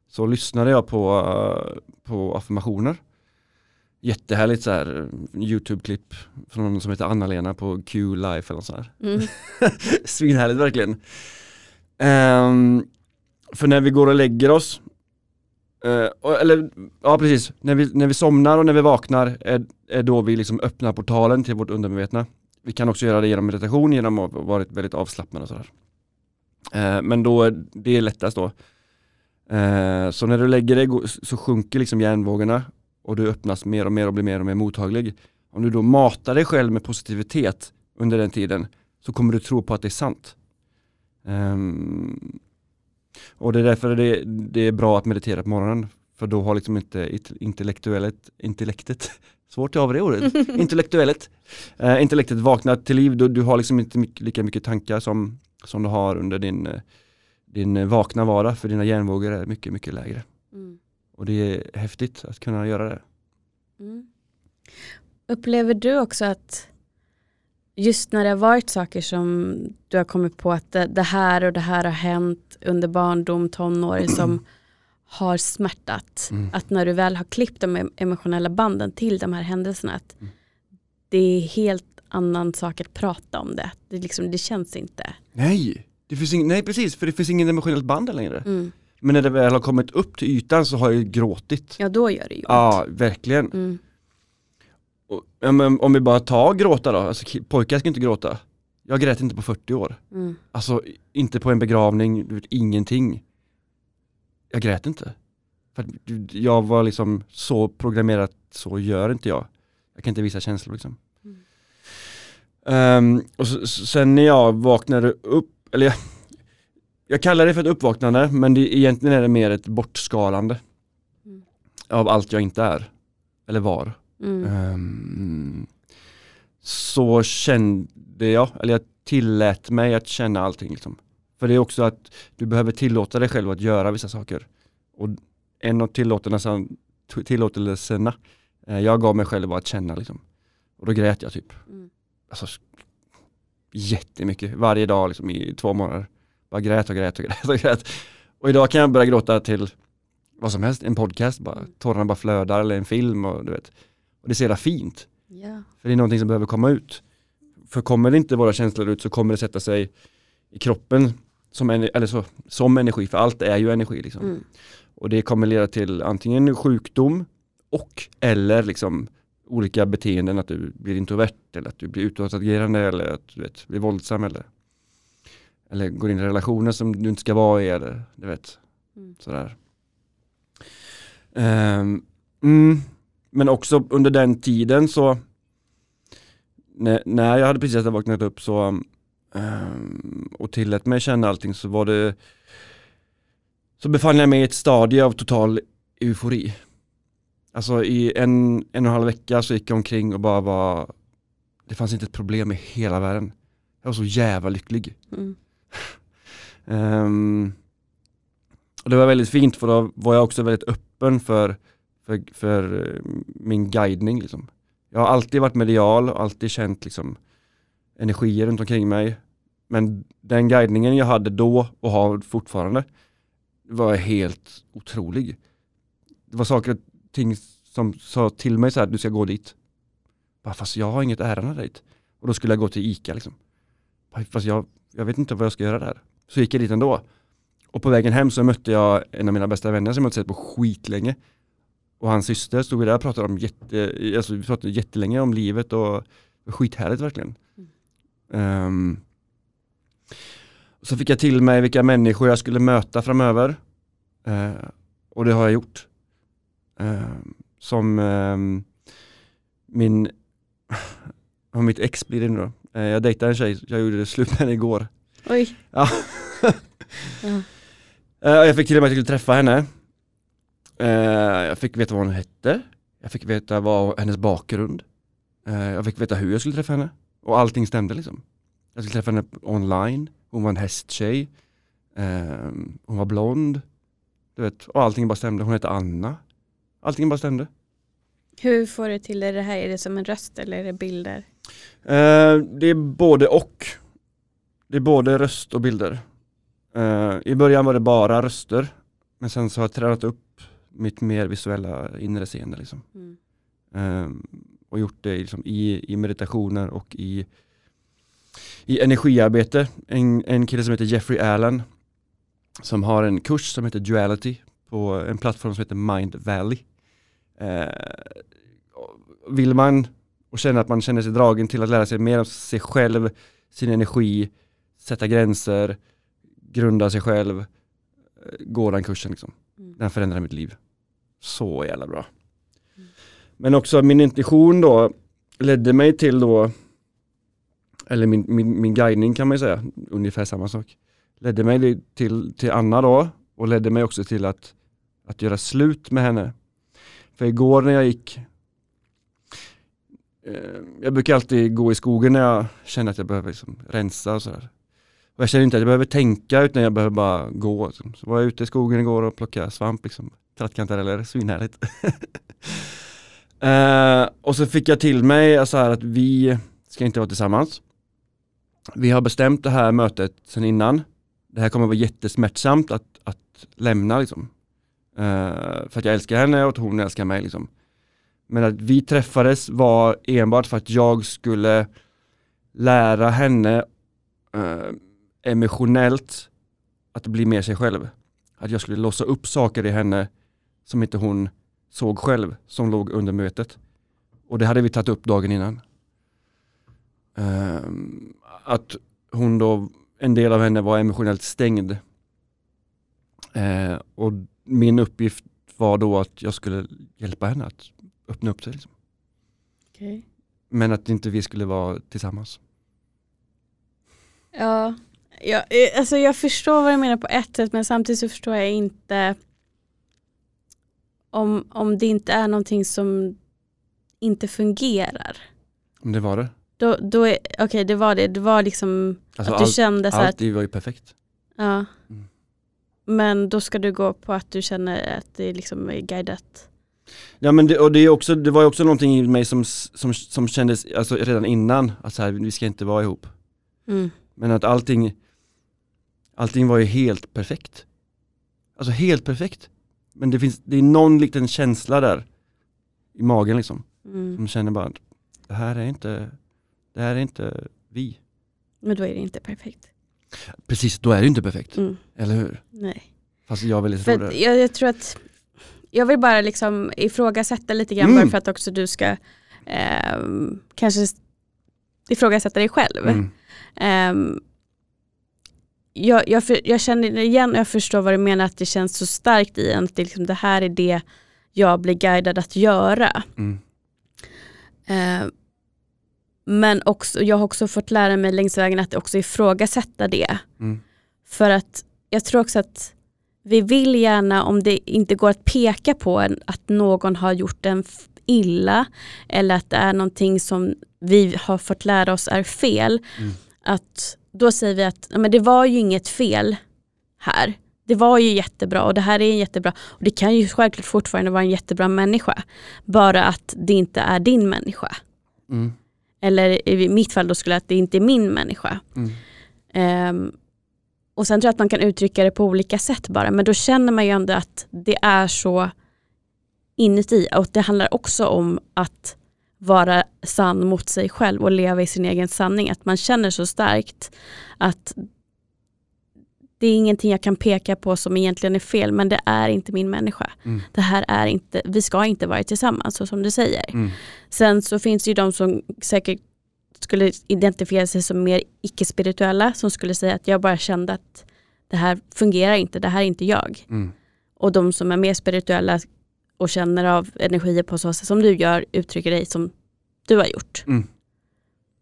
så lyssnade jag på, eh, på affirmationer. Jättehärligt så här YouTube-klipp från någon som heter Anna-Lena på Q Life eller något sånt här. Mm. Svinhärligt verkligen. Ehm, för när vi går och lägger oss, eh, och- eller ja precis, när vi, när vi somnar och när vi vaknar är, är då vi liksom öppnar portalen till vårt undermedvetna. vi kan också göra det genom meditation, genom att vara väldigt avslappnad och sådär. Eh, men då, det är lättast då. Eh, så när du lägger dig så sjunker liksom hjärnvågorna och du öppnas mer och mer och blir mer och mer mottaglig. Om du då matar dig själv med positivitet under den tiden så kommer du tro på att det är sant. Um, och det är därför det, det, är bra att meditera på morgonen. För då har liksom inte intellektuellet, intellektet, svårt att av det ordet, intellektuellet, uh, intellektet vaknat till liv. Du, du har liksom inte mycket, lika mycket tankar som, som du har under din, din vakna vardag. För dina hjärnvågor är mycket, mycket lägre. Mm. Och det är häftigt att kunna göra det. Mm. Upplever du också att just när det har varit saker som du har kommit på att det, det här och det här har hänt under barndom, tonår som har smärtat. Mm. Att när du väl har klippt de emotionella banden till de här händelserna, att mm. det är helt annan sak att prata om det. Det, liksom, det känns inte. Nej, det finns ing, nej precis, för det finns ingen emotionellt band längre. Mm. Men när det väl har kommit upp till ytan så har jag gråtit. Ja, då gör det ju Ja, verkligen. Mm. Och, om vi bara tar gråta då, alltså, pojkar ska inte gråta. Jag grät inte på 40 år. Mm. Alltså inte på en begravning, du vet, ingenting. Jag grät inte. För jag var liksom så programmerad, så gör inte jag. Jag kan inte visa känslor liksom. Um, och så, sen när jag vaknade upp, eller jag, jag kallar det för ett uppvaknande men det, egentligen är det mer ett bortskalande. Mm. Av allt jag inte är. Eller var. Mm. Um, så kände jag, eller jag tillät mig att känna allting. Liksom. För det är också att du behöver tillåta dig själv att göra vissa saker. Och en av tillåtelserna eh, jag gav mig själv var att känna. Liksom. Och då grät jag typ. Mm. Alltså, jättemycket, varje dag liksom, i två månader. Bara grät och grät och grät och grät. Och idag kan jag börja gråta till vad som helst, en podcast, bara, tårarna bara flödar eller en film och du vet. Och det är så jävla fint. Yeah. För det är någonting som behöver komma ut. För kommer det inte våra känslor ut så kommer det sätta sig i kroppen som, eller så, som energi, för allt är ju energi. Liksom. Mm. Och det kommer leda till antingen sjukdom och eller liksom olika beteenden, att du blir introvert eller att du blir utåtagerande eller att du vet, blir våldsam eller, eller går in i relationer som du inte ska vara i eller du vet. Mm. Sådär. Um, mm, men också under den tiden så när, när jag hade precis vaknat upp så um, och tillät mig känna allting så var det så befann jag mig i ett stadie av total eufori. Alltså i en, en och en halv vecka så gick jag omkring och bara var Det fanns inte ett problem i hela världen. Jag var så jävla lycklig. Mm. um, och det var väldigt fint för då var jag också väldigt öppen för för, för eh, min guidning. Liksom. Jag har alltid varit medial och alltid känt liksom, energier runt omkring mig. Men den guidningen jag hade då och har fortfarande var helt otrolig. Det var saker och ting som sa till mig så här, du ska gå dit. Bara, fast jag har inget ärende dit. Och då skulle jag gå till ICA liksom. Fast jag, jag vet inte vad jag ska göra där. Så gick jag dit ändå. Och på vägen hem så mötte jag en av mina bästa vänner som jag inte sett på skitlänge. Och hans syster stod vi där och pratade om jätte, alltså vi pratade jättelänge om livet och skithärligt verkligen. Mm. Um, så fick jag till mig vilka människor jag skulle möta framöver. Uh, och det har jag gjort. Uh, som um, min, mitt ex blir det nu då. Uh, jag dejtade en tjej, jag gjorde slut med henne igår. Oj. Ja. uh, jag fick till och med att jag skulle träffa henne. Jag fick veta vad hon hette. Jag fick veta vad hennes bakgrund. Jag fick veta hur jag skulle träffa henne. Och allting stämde liksom. Jag skulle träffa henne online. Hon var en hästtjej. Uh, hon var blond. Du vet, och allting bara stämde. Hon hette Anna. Allting bara stämde. Hur får du till det, det här? Är det som en röst eller är det bilder? Uh, det är både och. Det är både röst och bilder. Uh, I början var det bara röster. Men sen så har jag tränat upp mitt mer visuella inre seende. Liksom. Mm. Um, och gjort det liksom i, i meditationer och i, i energiarbete. En, en kille som heter Jeffrey Allen som har en kurs som heter Duality på en plattform som heter Mind Valley. Uh, vill man och känner att man känner sig dragen till att lära sig mer om sig själv, sin energi, sätta gränser, grunda sig själv, eh, gå den kursen liksom. Mm. Den förändrar mitt liv. Så jävla bra. Men också min intuition då ledde mig till då, eller min, min, min guidning kan man ju säga, ungefär samma sak. Ledde mig till, till Anna då och ledde mig också till att, att göra slut med henne. För igår när jag gick, eh, jag brukar alltid gå i skogen när jag känner att jag behöver liksom rensa och sådär. Och jag känner inte att jag behöver tänka utan jag behöver bara gå. liksom. Så var jag ute i skogen igår och plockade svamp, liksom. trattkantareller, svinhärligt. eh, och så fick jag till mig så här att vi ska inte vara tillsammans. Vi har bestämt det här mötet sedan innan. Det här kommer vara jättesmärtsamt att, att lämna liksom. Eh, för att jag älskar henne och att hon älskar mig liksom. Men att vi träffades var enbart för att jag skulle lära henne eh, emotionellt att bli mer sig själv. Att jag skulle låsa upp saker i henne som inte hon såg själv, som låg under mötet. Och det hade vi tagit upp dagen innan. Ehm, att hon då, en del av henne var emotionellt stängd. Uh, och min uppgift var då att jag skulle hjälpa henne att öppna upp sig. Liksom. Okej. Men att inte vi skulle vara tillsammans. Ja, jag, eh, alltså jag förstår vad du menar på ett sätt men samtidigt så förstår jag inte om, om det inte är någonting som inte fungerar. Men det var det. Då, då okej det var det, det var liksom Alltså att du allt, kände så här allt att, var ju perfekt. ja. Mm. Men då ska du gå på att du känner att det liksom är guidat. Ja men det, och det, är också, det var ju också någonting i mig som, som, som kändes alltså, redan innan, att så här, vi ska inte vara ihop. Mm. Men att allting, allting var ju helt perfekt. Alltså helt perfekt. Men det finns, det är någon liten känsla där i magen liksom. Mm. Som känner bara, att det här är inte, det här är inte vi. Men då är det inte perfekt. Precis, då är det inte perfekt. Mm. Eller hur? Nej. Fast jag vill inte För tro att det. jag, jag tror att jag vill bara liksom ifrågasätta lite grann Mm. bara för att också du ska ehm, kanske ifrågasätta dig själv. Mm. Ehm, jag, jag, för, jag känner igen och jag förstår vad du menar att det känns så starkt i en att det, liksom, det här är det jag blir guidad att göra. Mm. Ehm, men också, jag har också fått lära mig längs vägen att också ifrågasätta det. Mm. För att jag tror också att vi vill gärna, om det inte går att peka på att någon har gjort en illa eller att det är någonting som vi har fått lära oss är fel, Mm. att då säger vi att "Ja, men det var ju inget fel här. Det var ju jättebra och det här är en jättebra, och det kan ju självklart fortfarande vara en jättebra människa. Bara att det inte är din människa. Mm. Eller i mitt fall då skulle jag att det inte är min människa. Mm. Ehm, och sen tror jag att man kan uttrycka det på olika sätt bara, men då känner man ju ändå att det är så inuti. Och det handlar också om att vara sann mot sig själv och leva i sin egen sanning. Att man känner så starkt att det är ingenting jag kan peka på som egentligen är fel, men det är inte min människa. Mm. Det här är inte, vi ska inte vara tillsammans, så som du säger. Mm. Sen så finns det ju de som säkert skulle identifiera sig som mer icke-spirituella som skulle säga att jag bara kände att det här fungerar inte, det här är inte jag. Mm. Och de som är mer spirituella och känner av energier på så sätt som du gör uttrycker dig som du har gjort. Mm.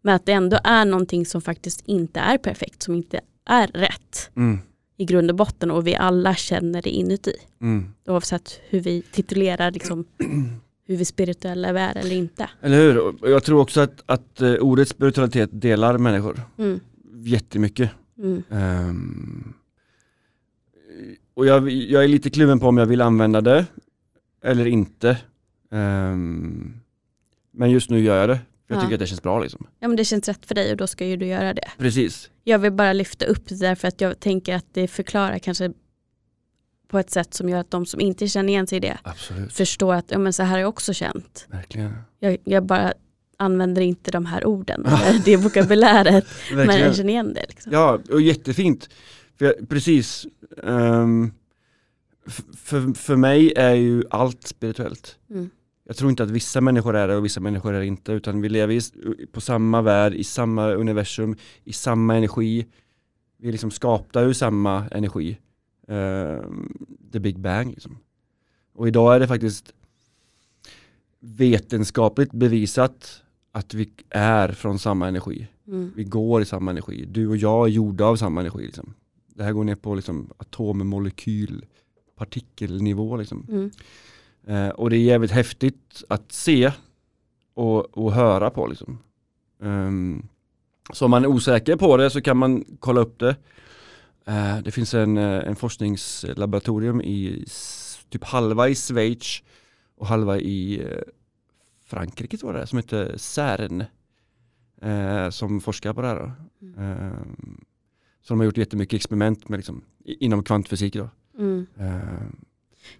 Men att det ändå är någonting som faktiskt inte är perfekt, som inte är rätt Mm. I grund och botten och vi alla känner det inuti. Mm. Oavsett hur vi titulerar liksom, hur vi spirituella vi är eller inte. Eller hur? Jag tror också att, att eh, ordet spiritualitet delar människor Mm. jättemycket. Mm. Ehm, och jag, jag är lite kluven på om jag vill använda det eller inte. Ehm, men just nu gör jag det. Jag Ja. tycker att det känns bra liksom. Ja men det känns rätt för dig och då ska ju du göra det. Precis. Jag vill bara lyfta upp det därför att jag tänker att det förklarar kanske på ett sätt som gör att de som inte känner igen sig i det Absolut. förstår att ja, men så här har jag också känt. Verkligen. Jag, jag bara använder inte de här orden, det vokabuläret, men jag känner igen det. Liksom. Ja, och jättefint. För jag, precis. f- för, för mig är ju allt spirituellt. Mm. Jag tror inte att vissa människor är det och vissa människor är det inte utan vi lever i, på samma värld, i samma universum, i samma energi. Vi är liksom skapta ur samma energi. Uh, the big bang liksom. Och idag är det faktiskt vetenskapligt bevisat att vi är från samma energi. Mm. Vi går i samma energi. Du och jag är gjorda av samma energi. Liksom. Det här går ner på liksom, atom, molekyl, partikelnivå. Liksom. Mm. Eh, och det är jävligt häftigt att se och, och höra på. Liksom. Um, så om man är osäker på det så kan man kolla upp det. Uh, det finns en, eh, en forskningslaboratorium i typ halva i Schweiz och halva i uh, Frankrike tror jag det som heter CERN. Uh, som forskar på det här. Ehm, så de har gjort jättemycket experiment med liksom, inom kvantfysik. Då. Mm.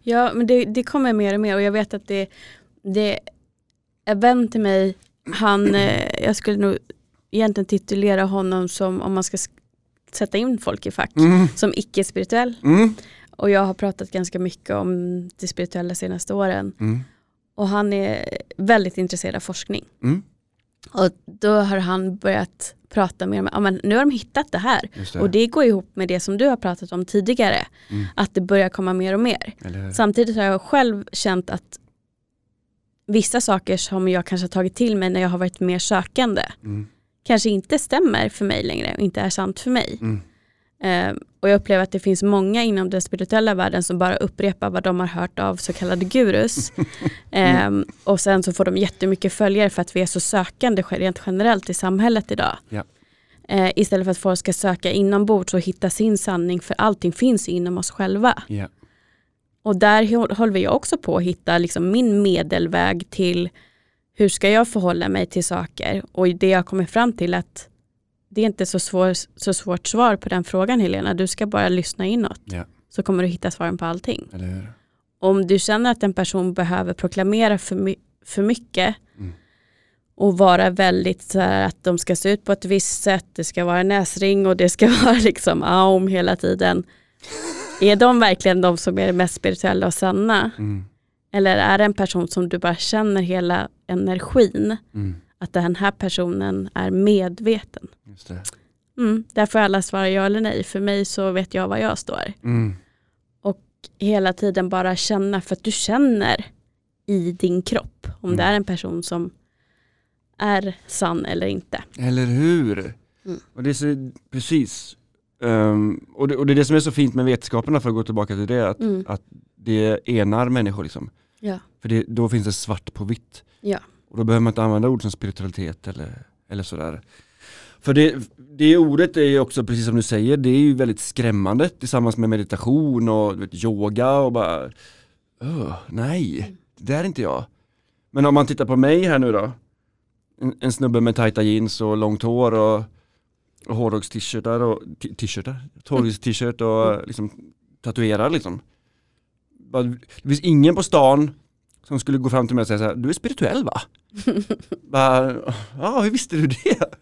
Ja, men det, det kommer mer och mer och jag vet att det, det en vän till mig, han, eh, jag skulle nog egentligen titulera honom som, om man ska sätta in folk i fack, mm. som icke-spirituell. Mm. Och jag har pratat ganska mycket om det spirituella senaste åren. Mm. Och han är väldigt intresserad av forskning. Mm. Och då har han börjat prata mer med, ja, men nu har de hittat det här. Det. Och det går ihop med det som du har pratat om tidigare. Mm. Att det börjar komma mer och mer. Samtidigt har jag själv känt att vissa saker som jag kanske har tagit till mig när jag har varit mer sökande mm. kanske inte stämmer för mig längre och inte är sant för mig. Mm. Uh, och jag upplever att det finns många inom den spirituella världen som bara upprepar vad de har hört av så kallade gurus. um, och sen så får de jättemycket följare för att vi är så sökande rent generellt i samhället idag. Ja. Uh, istället för att folk ska söka inombords och hitta sin sanning för allting finns inom oss själva. Ja. Och där håller jag också på att hitta liksom min medelväg till hur ska jag förhålla mig till saker. Och det jag kommer fram till att det är inte så, svår, så svårt svar på den frågan Helena. Du ska bara lyssna inåt. Ja. Så kommer du hitta svaren på allting. Om du känner att en person behöver proklamera för, my för mycket mm. och vara väldigt så här, att de ska se ut på ett visst sätt, det ska vara näsring och det ska vara liksom aum hela tiden. är de verkligen de som är mest spirituella och sanna? Mm. Eller är det en person som du bara känner hela energin? Mm att den här personen är medveten. Just det. Mm, där får alla svara ja eller nej. För mig så vet jag var jag står. Mm. Och hela tiden bara känna, för att du känner i din kropp om mm. det är en person som är sann eller inte. Eller hur? Mm. Och det är så, precis. Um, och, det, och, det, är det som är så fint med vetenskaperna för att gå tillbaka till det, att, mm. att det enar människor. Liksom. Ja. För det, då finns det svart på vitt. Ja. Och då behöver man inte använda ord som spiritualitet eller, eller sådär. För det, det ordet är ju också, precis som du säger, det är ju väldigt skrämmande tillsammans med meditation och vet, yoga och bara oh, Nej, det är inte jag. Men om man tittar på mig här nu då En, en snubbe med tajta jeans och långt hår och, och hårdrocks-t-shirtar och t-shirtar, hårdrocks-t-shirt och liksom tatuerad liksom. Det finns ingen på stan som skulle gå fram till mig och säga så här, du är spirituell va? ja, hur visste du det?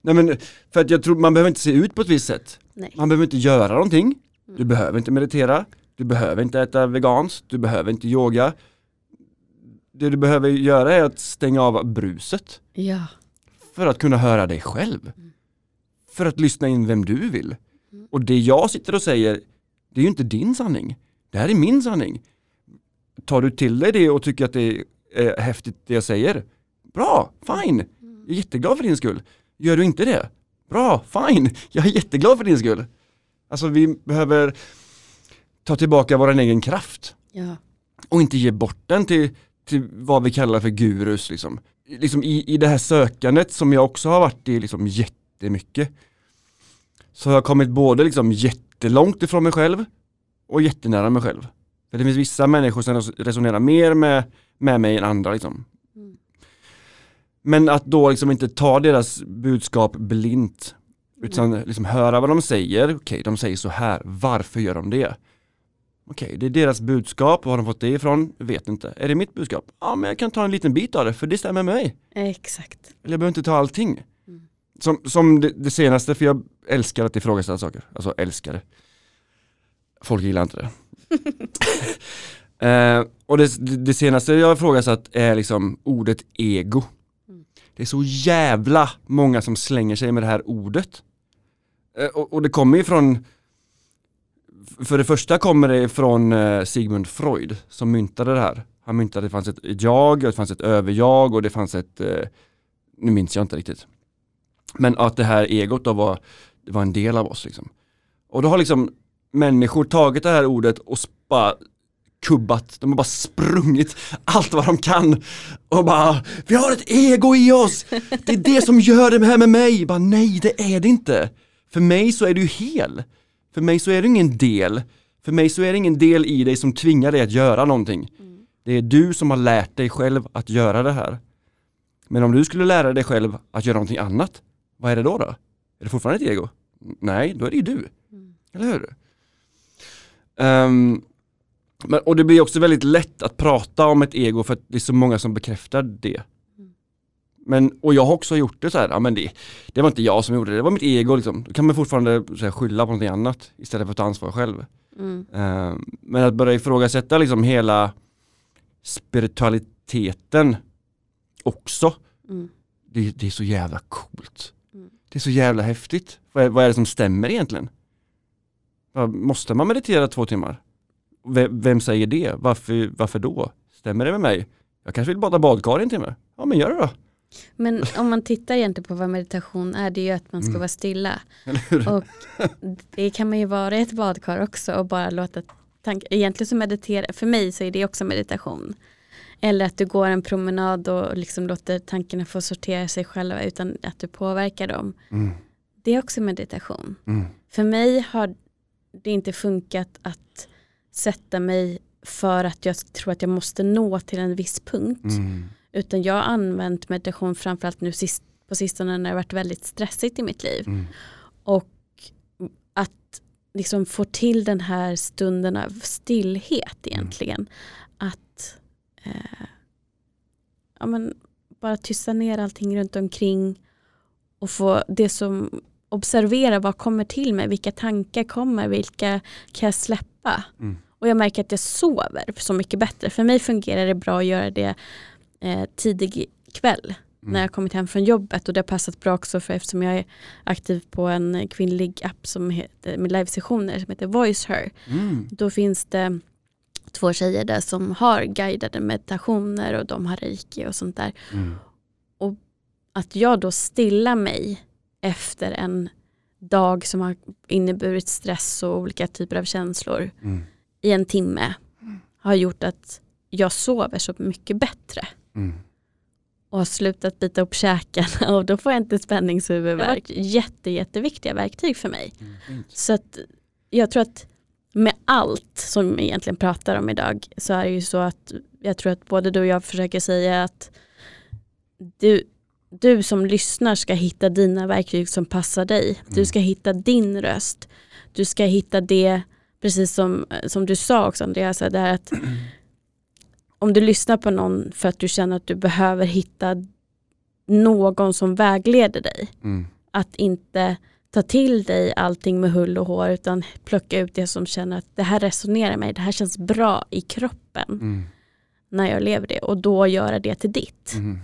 Nej men, för att jag tror man behöver inte se ut på ett visst sätt. Nej. Man behöver inte göra någonting. Du mm. behöver inte meditera. Du behöver inte äta veganskt. Du behöver inte yoga. Det du behöver göra är att stänga av bruset. Ja. För att kunna höra dig själv. Mm. För att lyssna in vem du vill. Mm. Och det jag sitter och säger, det är ju inte din sanning. Det här är min sanning tar du till dig det och tycker att det är häftigt det jag säger, bra, fine, jag är jätteglad för din skull. Gör du inte det, bra, fine, jag är jätteglad för din skull. Alltså vi behöver ta tillbaka vår egen kraft. Ja. Och inte ge bort den till, till vad vi kallar för gurus. Liksom. Liksom i, I det här sökandet som jag också har varit i liksom jättemycket. Så har jag kommit både liksom jättelångt ifrån mig själv och jättenära mig själv. För det finns vissa människor som resonerar mer med, med mig än andra liksom. Mm. Men att då liksom inte ta deras budskap blint. Utan mm. liksom höra vad de säger, okej okay, de säger så här, varför gör de det? Okej, okay, det är deras budskap, var har de fått det ifrån? Vet inte. Är det mitt budskap? Ja, men jag kan ta en liten bit av det, för det stämmer med mig. Exakt. Eller jag behöver inte ta allting. Mm. Som, som det, det, senaste, för jag älskar att ifrågasätta saker. Alltså älskar det. Folk gillar inte det. Eh, och det, det senaste jag har ifrågasatt är liksom ordet ego. Mm. Det är så jävla många som slänger sig med det här ordet. Eh, och, och det kommer ju från för det första kommer det från eh, Sigmund Freud som myntade det här. Han myntade att det fanns ett jag, och det fanns ett överjag och det fanns ett, eh, nu minns jag inte riktigt. Men att det här egot då var, det var en del av oss liksom. Och då har liksom människor tagit det här ordet och bara kubbat, de har bara sprungit allt vad de kan och bara Vi har ett ego i oss! Det är det som gör det här med mig! Bara, nej, det är det inte! För mig så är du hel. För mig så är du ingen del. För mig så är det ingen del i dig som tvingar dig att göra någonting. Det är du som har lärt dig själv att göra det här. Men om du skulle lära dig själv att göra någonting annat, vad är det då? då? Är det fortfarande ett ego? Nej, då är det ju du. Eller hur? Um, men, och det blir också väldigt lätt att prata om ett ego för att det är så många som bekräftar det. Men, och jag har också gjort det så här, ja men det, det var inte jag som gjorde det, det var mitt ego liksom. Då kan man fortfarande här, skylla på någonting annat istället för att ta ansvar själv. Mm. Uh, men att börja ifrågasätta liksom hela spiritualiteten också, Mm. det, det är så jävla coolt. Mm. Det är så jävla häftigt. Vad är, vad är det som stämmer egentligen? Måste man meditera två timmar? Vem, vem säger det? Varför, varför då? Stämmer det med mig? Jag kanske vill bada badkar i en timme. Ja men gör det då. Men om man tittar egentligen på vad meditation är, det är ju att man ska Mm. vara stilla. Och det kan man ju vara i ett badkar också och bara låta tankar, egentligen så meditera, för mig så är det också meditation. Eller att du går en promenad och liksom låter tankarna få sortera sig själva utan att du påverkar dem. Mm, Det är också meditation. mm, För mig har det inte funkat att sätta mig för att jag tror att jag måste nå till en viss punkt. mm, Utan jag har använt meditation framförallt nu sist, på sistone när det har varit väldigt stressigt i mitt liv. mm, Och att liksom få till den här stunden av stillhet egentligen. Att eh, ja, men bara tysta ner allting runt omkring och få det som observera vad kommer till mig, vilka tankar kommer, vilka kan jag släppa? Mm. Och jag märker att jag sover så mycket bättre. För mig fungerar det bra att göra det eh, tidig kväll Mm. när jag kommit hem från jobbet och det har passat bra också för eftersom jag är aktiv på en kvinnlig app som heter, med livesessioner som heter Voice Her. mm, Då finns det två tjejer där som har guidade meditationer och de har reiki och sånt där. mm, Att jag då stillar mig efter en dag som har inneburit stress och olika typer av känslor mm, i en timme har gjort att jag sover så mycket bättre mm. och har slutat bita upp käken och då får jag inte spänningshuvudvärk. Jätte, jätteviktiga verktyg för mig. Mm. Så att jag tror att med allt som vi egentligen pratar om idag så är det ju så att jag tror att både du och jag försöker säga att du, du som lyssnar ska hitta dina verktyg som passar dig. Du ska hitta din röst. Du ska hitta det, precis som, som du sa också Andreas, det här att om du lyssnar på någon för att du känner att du behöver hitta någon som vägleder dig Mm, att inte ta till dig allting med hull och hår utan plocka ut det som känner att det här resonerar med mig, det här känns bra i kroppen mm, när jag lever det och då göra det till ditt. mm.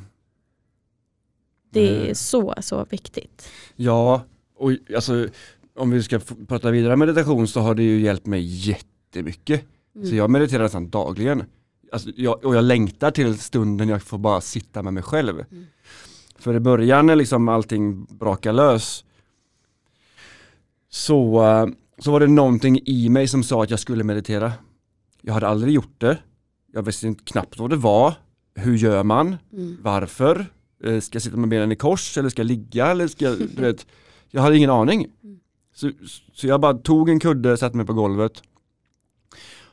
Det är Eh. så, så viktigt. Ja, och alltså om vi ska prata vidare meditation så har det ju hjälpt mig jättemycket. Mm. Så jag mediterar nästan dagligen. Alltså, jag, och jag längtar till stunden jag får bara sitta med mig själv. Mm. För i början när liksom allting brakar lös så, så var det någonting i mig som sa att jag skulle meditera. Jag hade aldrig gjort det. Jag visste knappt vad det var. Hur gör man? Mm. Varför? Eh, Ska jag sitta med benen i kors eller ska jag ligga? Eller ska jag, du vet, jag hade ingen aning. Mm. Så, så jag bara tog en kudde, satte mig på golvet.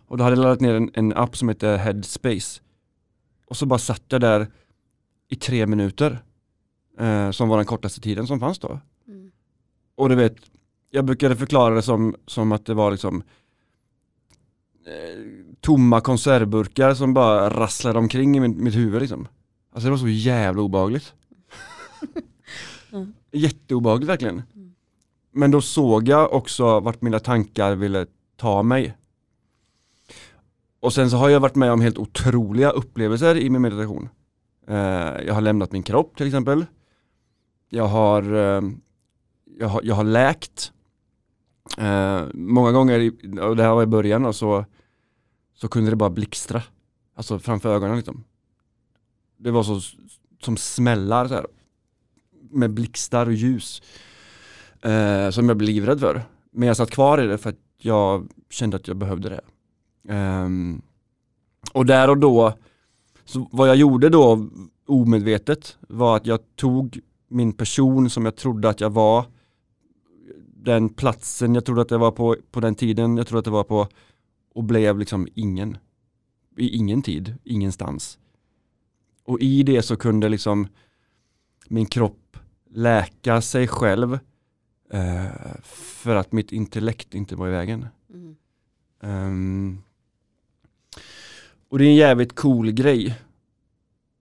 Och då hade jag laddat ner en, en app som heter Headspace. Och så bara satt jag där i tre minuter. Eh, som var den kortaste tiden som fanns då. Mm. Och du vet, jag brukade förklara det som, som att det var liksom eh, tomma konservburkar som bara rasslade omkring i min, mitt huvud liksom. Alltså det var så jävla obehagligt. Ja. Jätteobehagligt verkligen. Mm. Men då såg jag också vart mina tankar ville ta mig. och sen så har jag varit med om helt otroliga upplevelser i min meditation. Eh, jag har lämnat min kropp till exempel. Jag har, eh, jag har, jag har läkt. Eh, många gånger, och det här var i början, och så, så kunde det bara blixtra. Alltså framför ögonen liksom. Det var så som smällar så här, med blixtar och ljus. Eh, som jag blev livrädd för. Men jag satt kvar i det för att jag kände att jag behövde det. Um, och där och då, så vad jag gjorde då omedvetet var att jag tog min person som jag trodde att jag var, den platsen jag trodde att jag var på, på den tiden jag trodde att jag var på och blev liksom ingen. I ingen tid, ingenstans. Och i det så kunde liksom min kropp läka sig själv eh, för att mitt intellekt inte var i vägen. Mm. Um, och det är en jävligt cool grej.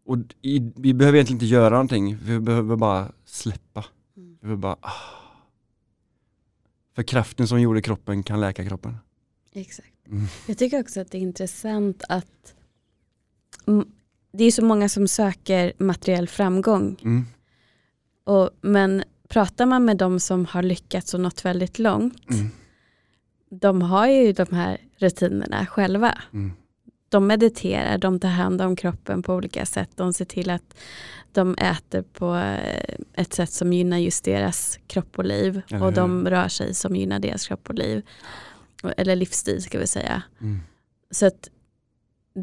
Och i, vi behöver egentligen inte göra någonting, vi behöver bara släppa. Mm. Vi behöver bara, ah. För kraften som gjorde kroppen kan läka kroppen. Exakt. Mm. Jag tycker också att det är intressant att det är så många som söker materiell framgång. Mm. Och, men pratar man med de som har lyckats och nått väldigt långt, mm. de har ju de här rutinerna själva. Mm de mediterar, de tar hand om kroppen på olika sätt. De ser till att de äter på eh, ett sätt som gynnar just deras kropp och liv. Eller och de rör sig som gynnar deras kropp och liv. Eller livsstil ska vi säga. Mm. Så att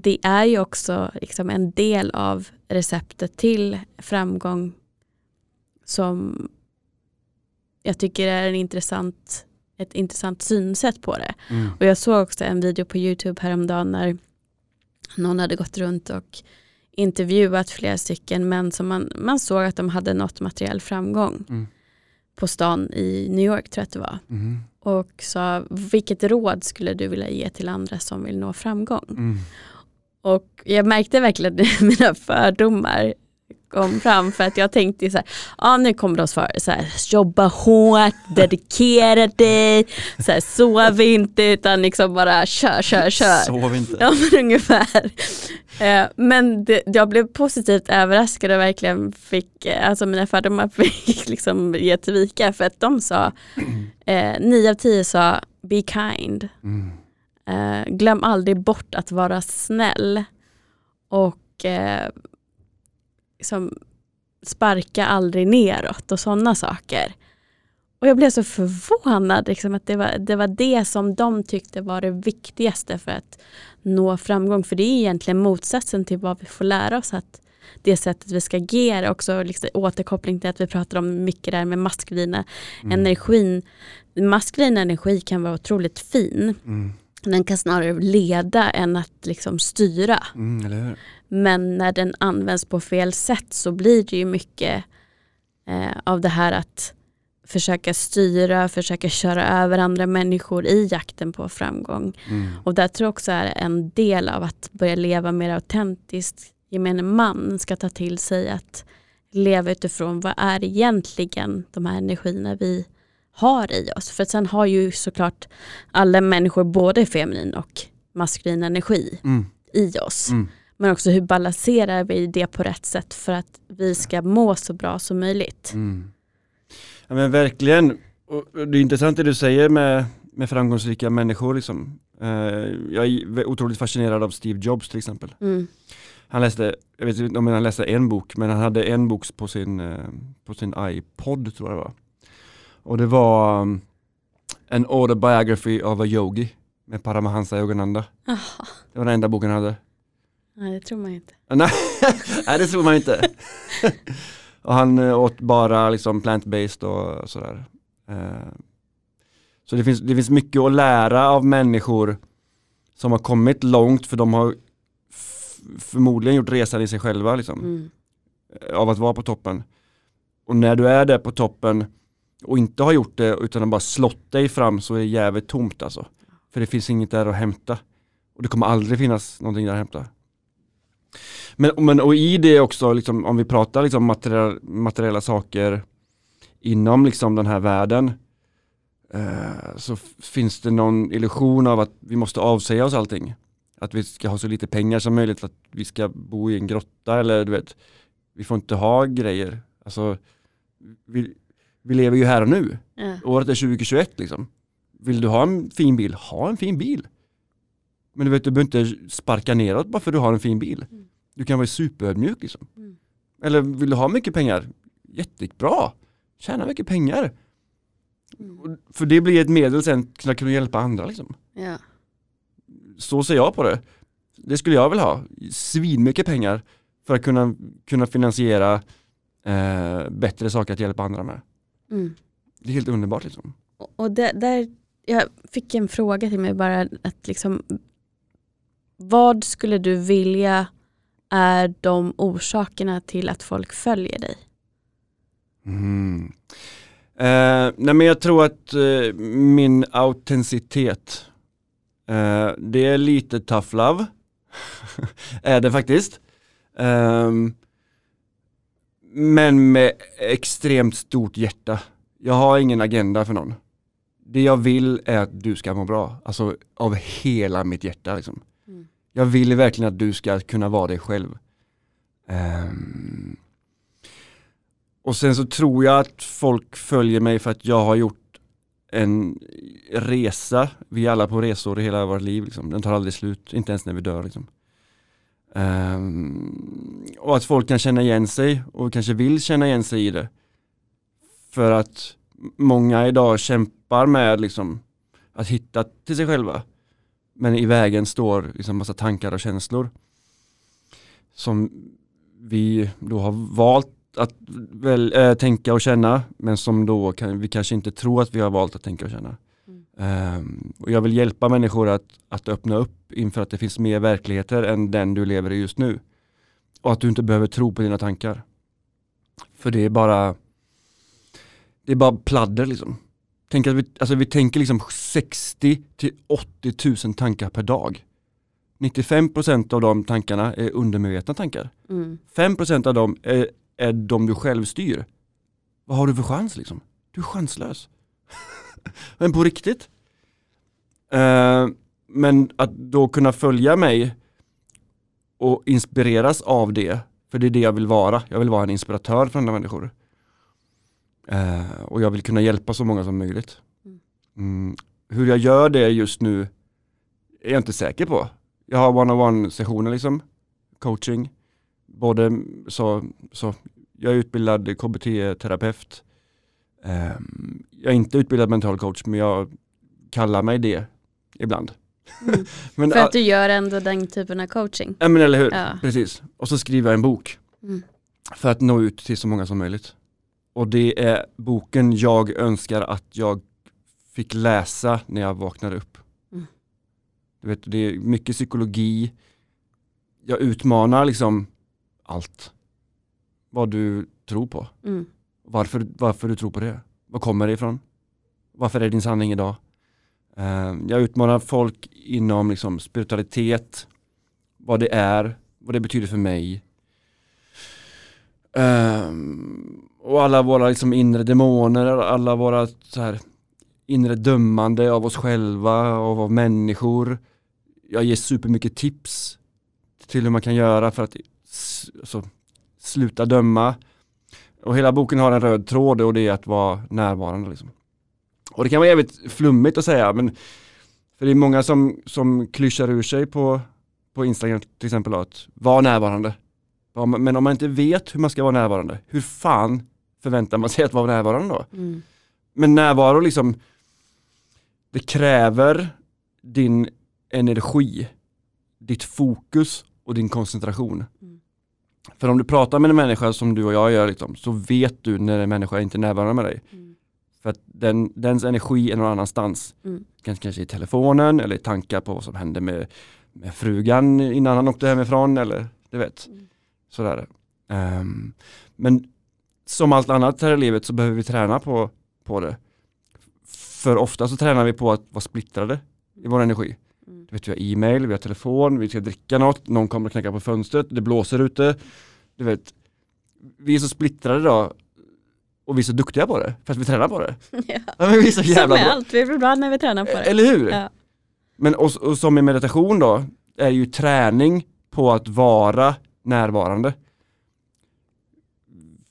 det är ju också liksom en del av receptet till framgång som jag tycker är en intressant, ett intressant synsätt på det. Mm. Och jag såg också en video på YouTube häromdagen när någon hade gått runt och intervjuat flera stycken män som man, man såg att de hade nått materiell framgång mm. på stan i New York tror jag att det var. Mm. Och sa, vilket råd skulle du vilja ge till andra som vill nå framgång? Och jag märkte verkligen mina fördomar kom fram för att jag tänkte så här, ja nu kommer de svara så här, jobba hårt, dedikera dig, så här, sov inte utan liksom bara kör, kör, kör. Sov inte. Ja men ungefär. Eh, men det, jag blev positivt överraskad och verkligen fick, eh, alltså mina fördomar fick liksom ge till vika för att de sa, eh, nio av tio sa be kind. Mm. Eh, glöm aldrig bort att vara snäll. Och eh, liksom, sparka aldrig neråt och sådana saker. Och jag blev så förvånad liksom, att det var, det var det som de tyckte var det viktigaste för att nå framgång. För det är egentligen motsatsen till vad vi får lära oss att det sättet vi ska agera. Också liksom, återkoppling till att vi pratar om mycket där med maskulina mm. energin. Maskulin energi kan vara otroligt fin. Mm. Den kan snarare leda än att liksom styra. Mm, Men när den används på fel sätt så blir det ju mycket eh, av det här att försöka styra, försöka köra över andra människor i jakten på framgång. Mm. Och där tror jag också är en del av att börja leva mer autentiskt. Gemene man ska ta till sig att leva utifrån vad är egentligen de här energierna vi har i oss. För sen har ju såklart alla människor både feminin och maskulin energi mm. i oss. Mm. Men också hur balanserar vi det på rätt sätt för att vi ska må så bra som möjligt. Mm. Ja men verkligen, och det är intressant det du säger med, med framgångsrika människor. Liksom. Uh, jag är otroligt fascinerad av Steve Jobs till exempel. Mm. Han läste, jag vet inte om han läste en bok, men han hade en bok på sin, uh, på sin iPod tror jag det var. Och det var um, en autobiography of a yogi med Paramahansa Yogananda. Aha. Det var den enda boken han hade. Nej det tror man inte. Nej, det tror man inte. och han uh, åt bara liksom plant-based och sådär. Uh, så det finns, det finns mycket att lära av människor som har kommit långt för de har förmodligen gjort resan i sig själva liksom. Mm. Av att vara på toppen. Och när du är där på toppen och inte har gjort det utan har bara slått dig fram så är det jävligt tomt alltså. För det finns inget där att hämta. Och det kommer aldrig finnas någonting där att hämta. Men, men och i det också, liksom, om vi pratar liksom materiella, materiella saker inom liksom den här världen eh, så finns det någon illusion av att vi måste avsäga oss allting. Att vi ska ha så lite pengar som möjligt, att vi ska bo i en grotta eller du vet, vi får inte ha grejer. Alltså, vi, vi lever ju här och nu. Ja. Året är 2021 liksom. Vill du ha en fin bil, ha en fin bil. Men du vet, du behöver inte sparka neråt bara för att du har en fin bil. Mm. Du kan vara superödmjuk liksom. Mm. Eller vill du ha mycket pengar? Jättebra! Tjäna mycket pengar. Mm. För det blir ett medel sen att kunna hjälpa andra liksom. Ja. Så ser jag på det. Det skulle jag vilja ha. Svinmycket pengar för att kunna, kunna finansiera eh, bättre saker att hjälpa andra med. Mm. Det är helt underbart liksom. Och- det, där, jag fick en fråga till mig bara att liksom vad skulle du vilja är de orsakerna till att folk följer dig? Mm. Eh, nej men jag tror att eh, min autenticitet, eh, det är lite tough love. är det faktiskt. Ehm, men med extremt stort hjärta. Jag har ingen agenda för någon. Det jag vill är att du ska må bra, alltså av hela mitt hjärta. Liksom. Mm. Jag vill verkligen att du ska kunna vara dig själv. Ehm, och sen så tror jag att folk följer mig för att jag har gjort en resa. Vi är alla på resor i hela vårt liv. Liksom. Den tar aldrig slut, inte ens när vi dör. Liksom. Um, och att folk kan känna igen sig och kanske vill känna igen sig i det. För att många idag kämpar med liksom, att hitta till sig själva. Men i vägen står liksom massa tankar och känslor. Som vi då har valt att väl, äh, tänka och känna men som då kan, vi kanske inte tror att vi har valt att tänka och känna. Ehm, och jag vill hjälpa människor att, att öppna upp inför att det finns mer verkligheter än den du lever i just nu. Och att du inte behöver tro på dina tankar. För det är bara det är bara pladder liksom. Tänk att vi, alltså vi tänker liksom 60 till 80 000 tankar per dag. 95% av de tankarna är undermedvetna tankar. Mm. 5% av dem är, är de du själv styr. Vad har du för chans liksom? Du är chanslös. men på riktigt. Eh, men att då kunna följa mig och inspireras av det, för det är det jag vill vara. Jag vill vara en inspiratör för andra människor. Eh, och jag vill kunna hjälpa så många som möjligt. Mm. Mm, hur jag gör det just nu är jag inte säker på. Jag har one-on-one sessioner liksom, coaching. Både så, så jag är utbildad KBT-terapeut. Ehm, jag är inte utbildad mental coach men jag kallar mig det ibland. Mm. men, För att du gör ändå den typen av coaching. ja, men eller hur, Ja. precis. Och så skriver jag en bok Mm. för att nå ut till så många som möjligt. Och det är boken jag önskar att jag fick läsa när jag vaknade upp. Mm. Du vet, det är mycket psykologi. Jag utmanar liksom allt. Vad du tror på. Mm. Varför, varför du tror på det. Var kommer det ifrån? Varför är din sanning idag? Eh, jag utmanar folk inom liksom spiritualitet, vad det är, vad det betyder för mig. Eh, och alla våra liksom inre demoner, alla våra så här, inre dömande av oss själva och av människor. Jag ger supermycket tips till hur man kan göra för att alltså, sluta döma. Och hela boken har en röd tråd och det är att vara närvarande. Liksom. Och det kan vara jävligt flummigt att säga men för det är många som, som klyschar ur sig på, på Instagram till exempel att vara närvarande. Men om man inte vet hur man ska vara närvarande, hur fan förväntar man sig att vara närvarande då? Mm. Men närvaro liksom, det kräver din energi, ditt fokus och din koncentration. För om du pratar med en människa som du och jag gör liksom, så vet du när en människa inte är närvarande med dig. Mm. För att den, dens energi är någon annanstans. Mm. Kanske, kanske i telefonen eller i tankar på vad som hände med, med frugan innan han åkte hemifrån eller du vet. Mm. Sådär. Ehm, men som allt annat här i livet så behöver vi träna på, på det. För ofta så tränar vi på att vara splittrade i vår energi. Mm. Du vet, vi har e-mail, vi har telefon, vi ska dricka något, någon kommer att knacka på fönstret, det blåser ute. Du vet, vi är så splittrade då och vi är så duktiga på det, fast vi tränar på det. Ja. Ja, vi är så Som jävla med bra. allt, vi blir bra när vi tränar på det. Eller hur? Ja. Men och, och som i meditation då, är ju träning på att vara närvarande.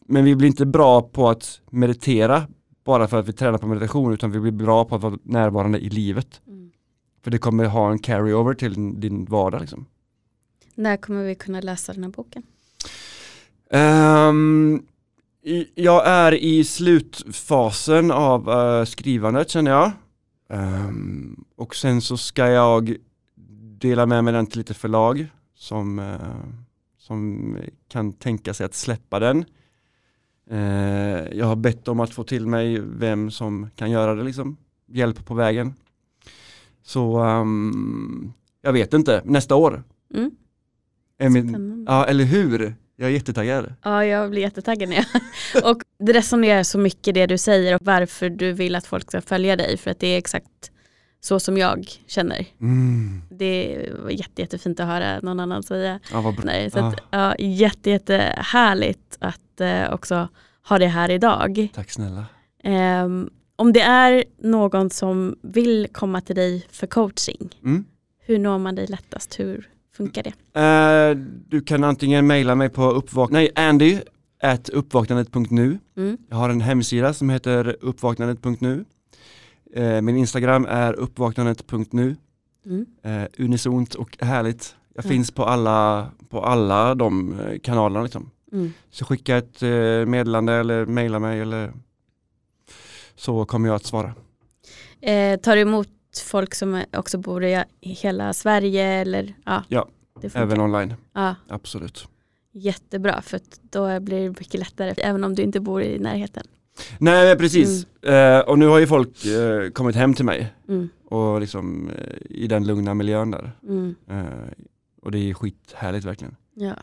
Men vi blir inte bra på att meditera bara för att vi tränar på meditation utan vi blir bra på att vara närvarande i livet. Mm. För det kommer ha en carry-over till din, vardag. Liksom. När kommer vi kunna läsa den här boken? I- jag är i slutfasen av eh, skrivandet känner jag. Ehm, och sen så ska jag dela med mig den till lite förlag som, eh, som kan tänka sig att släppa den. Eh, jag har bett om att få till mig vem som kan göra det liksom. Hjälp på vägen. Så ehm, jag vet inte, nästa år. Mm. Min, ja, eller hur? Jag är jättetaggad. Ja, jag blir jättetaggad när jag... och det resonerar så mycket det du säger och varför du vill att folk ska följa dig. För att det är exakt så som jag känner. Mm. Det var jätte, jättefint att höra någon annan säga. Ja, vad bra. Nej, så Ja. att, ja, jätte, jättehärligt att eh, också ha det här idag. Tack snälla. Ehm, om det är någon som vill komma till dig för coaching, Mm. hur når man dig lättast? Hur funkar det? Eh, du kan antingen mejla mig på uppvak- nej, Andy at uppvaknandet.nu. Mm. Jag har en hemsida som heter uppvaknandet.nu. Eh, min Instagram är uppvaknandet.nu. Mm. Eh, unisont och härligt. Jag Ja. finns på alla, på alla de kanalerna. Liksom. Mm. Så skicka ett meddelande eller mejla mig eller så kommer jag att svara. Eh, tar du emot folk som också bor i hela Sverige? Eller? Ja, Ja. Även online, Ja, absolut. jättebra, för då blir det mycket lättare, även om du inte bor i närheten. Nej precis, eh, och nu har ju folk eh, kommit hem till mig Mm. och liksom eh, i den lugna miljön där. Mm. Eh, och det är skithärligt verkligen. Ja.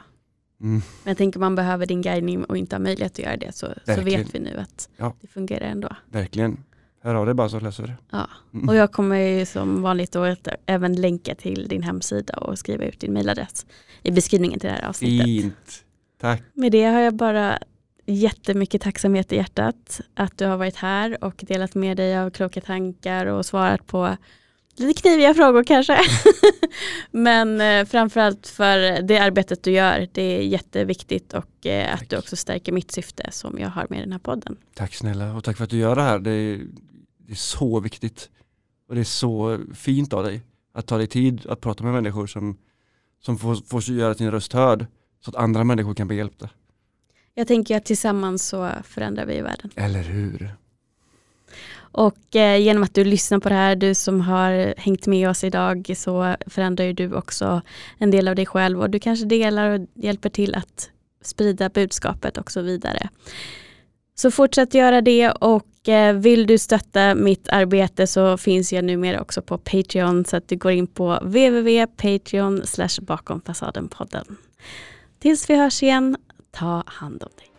Mm. Men jag tänker man behöver din guidning och inte har möjlighet att göra det så, så vet vi nu att Ja. det fungerar ändå. Verkligen. Hör av dig bara så löser det. Ja. Mm. Och jag kommer ju som vanligt då även länka till din hemsida och skriva ut din mailadress i beskrivningen till det här avsnittet. Fint. Tack. Med det har jag bara jättemycket tacksamhet i hjärtat att du har varit här och delat med dig av kloka tankar och svarat på lite kniviga frågor kanske. Men eh, framförallt för det arbetet du gör. Det är jätteviktigt och eh, att du också stärker mitt syfte som jag har med den här podden. Tack snälla och tack för att du gör det här. Det är, det är så viktigt. Och det är så fint av dig att ta dig tid att prata med människor som, som får, får göra sin röst hörd så att andra människor kan bli hjälpta. Jag tänker att tillsammans så förändrar vi världen. Eller hur? Och eh, genom att du lyssnar på det här, du som har hängt med oss idag, så förändrar ju du också en del av dig själv och du kanske delar och hjälper till att sprida budskapet och så vidare. Så fortsätt göra det och eh, vill du stötta mitt arbete så finns jag numera också på Patreon så att du går in på www.patreon bakomfasadenpodden. podden. Tills vi hörs igen, ta hand om dig.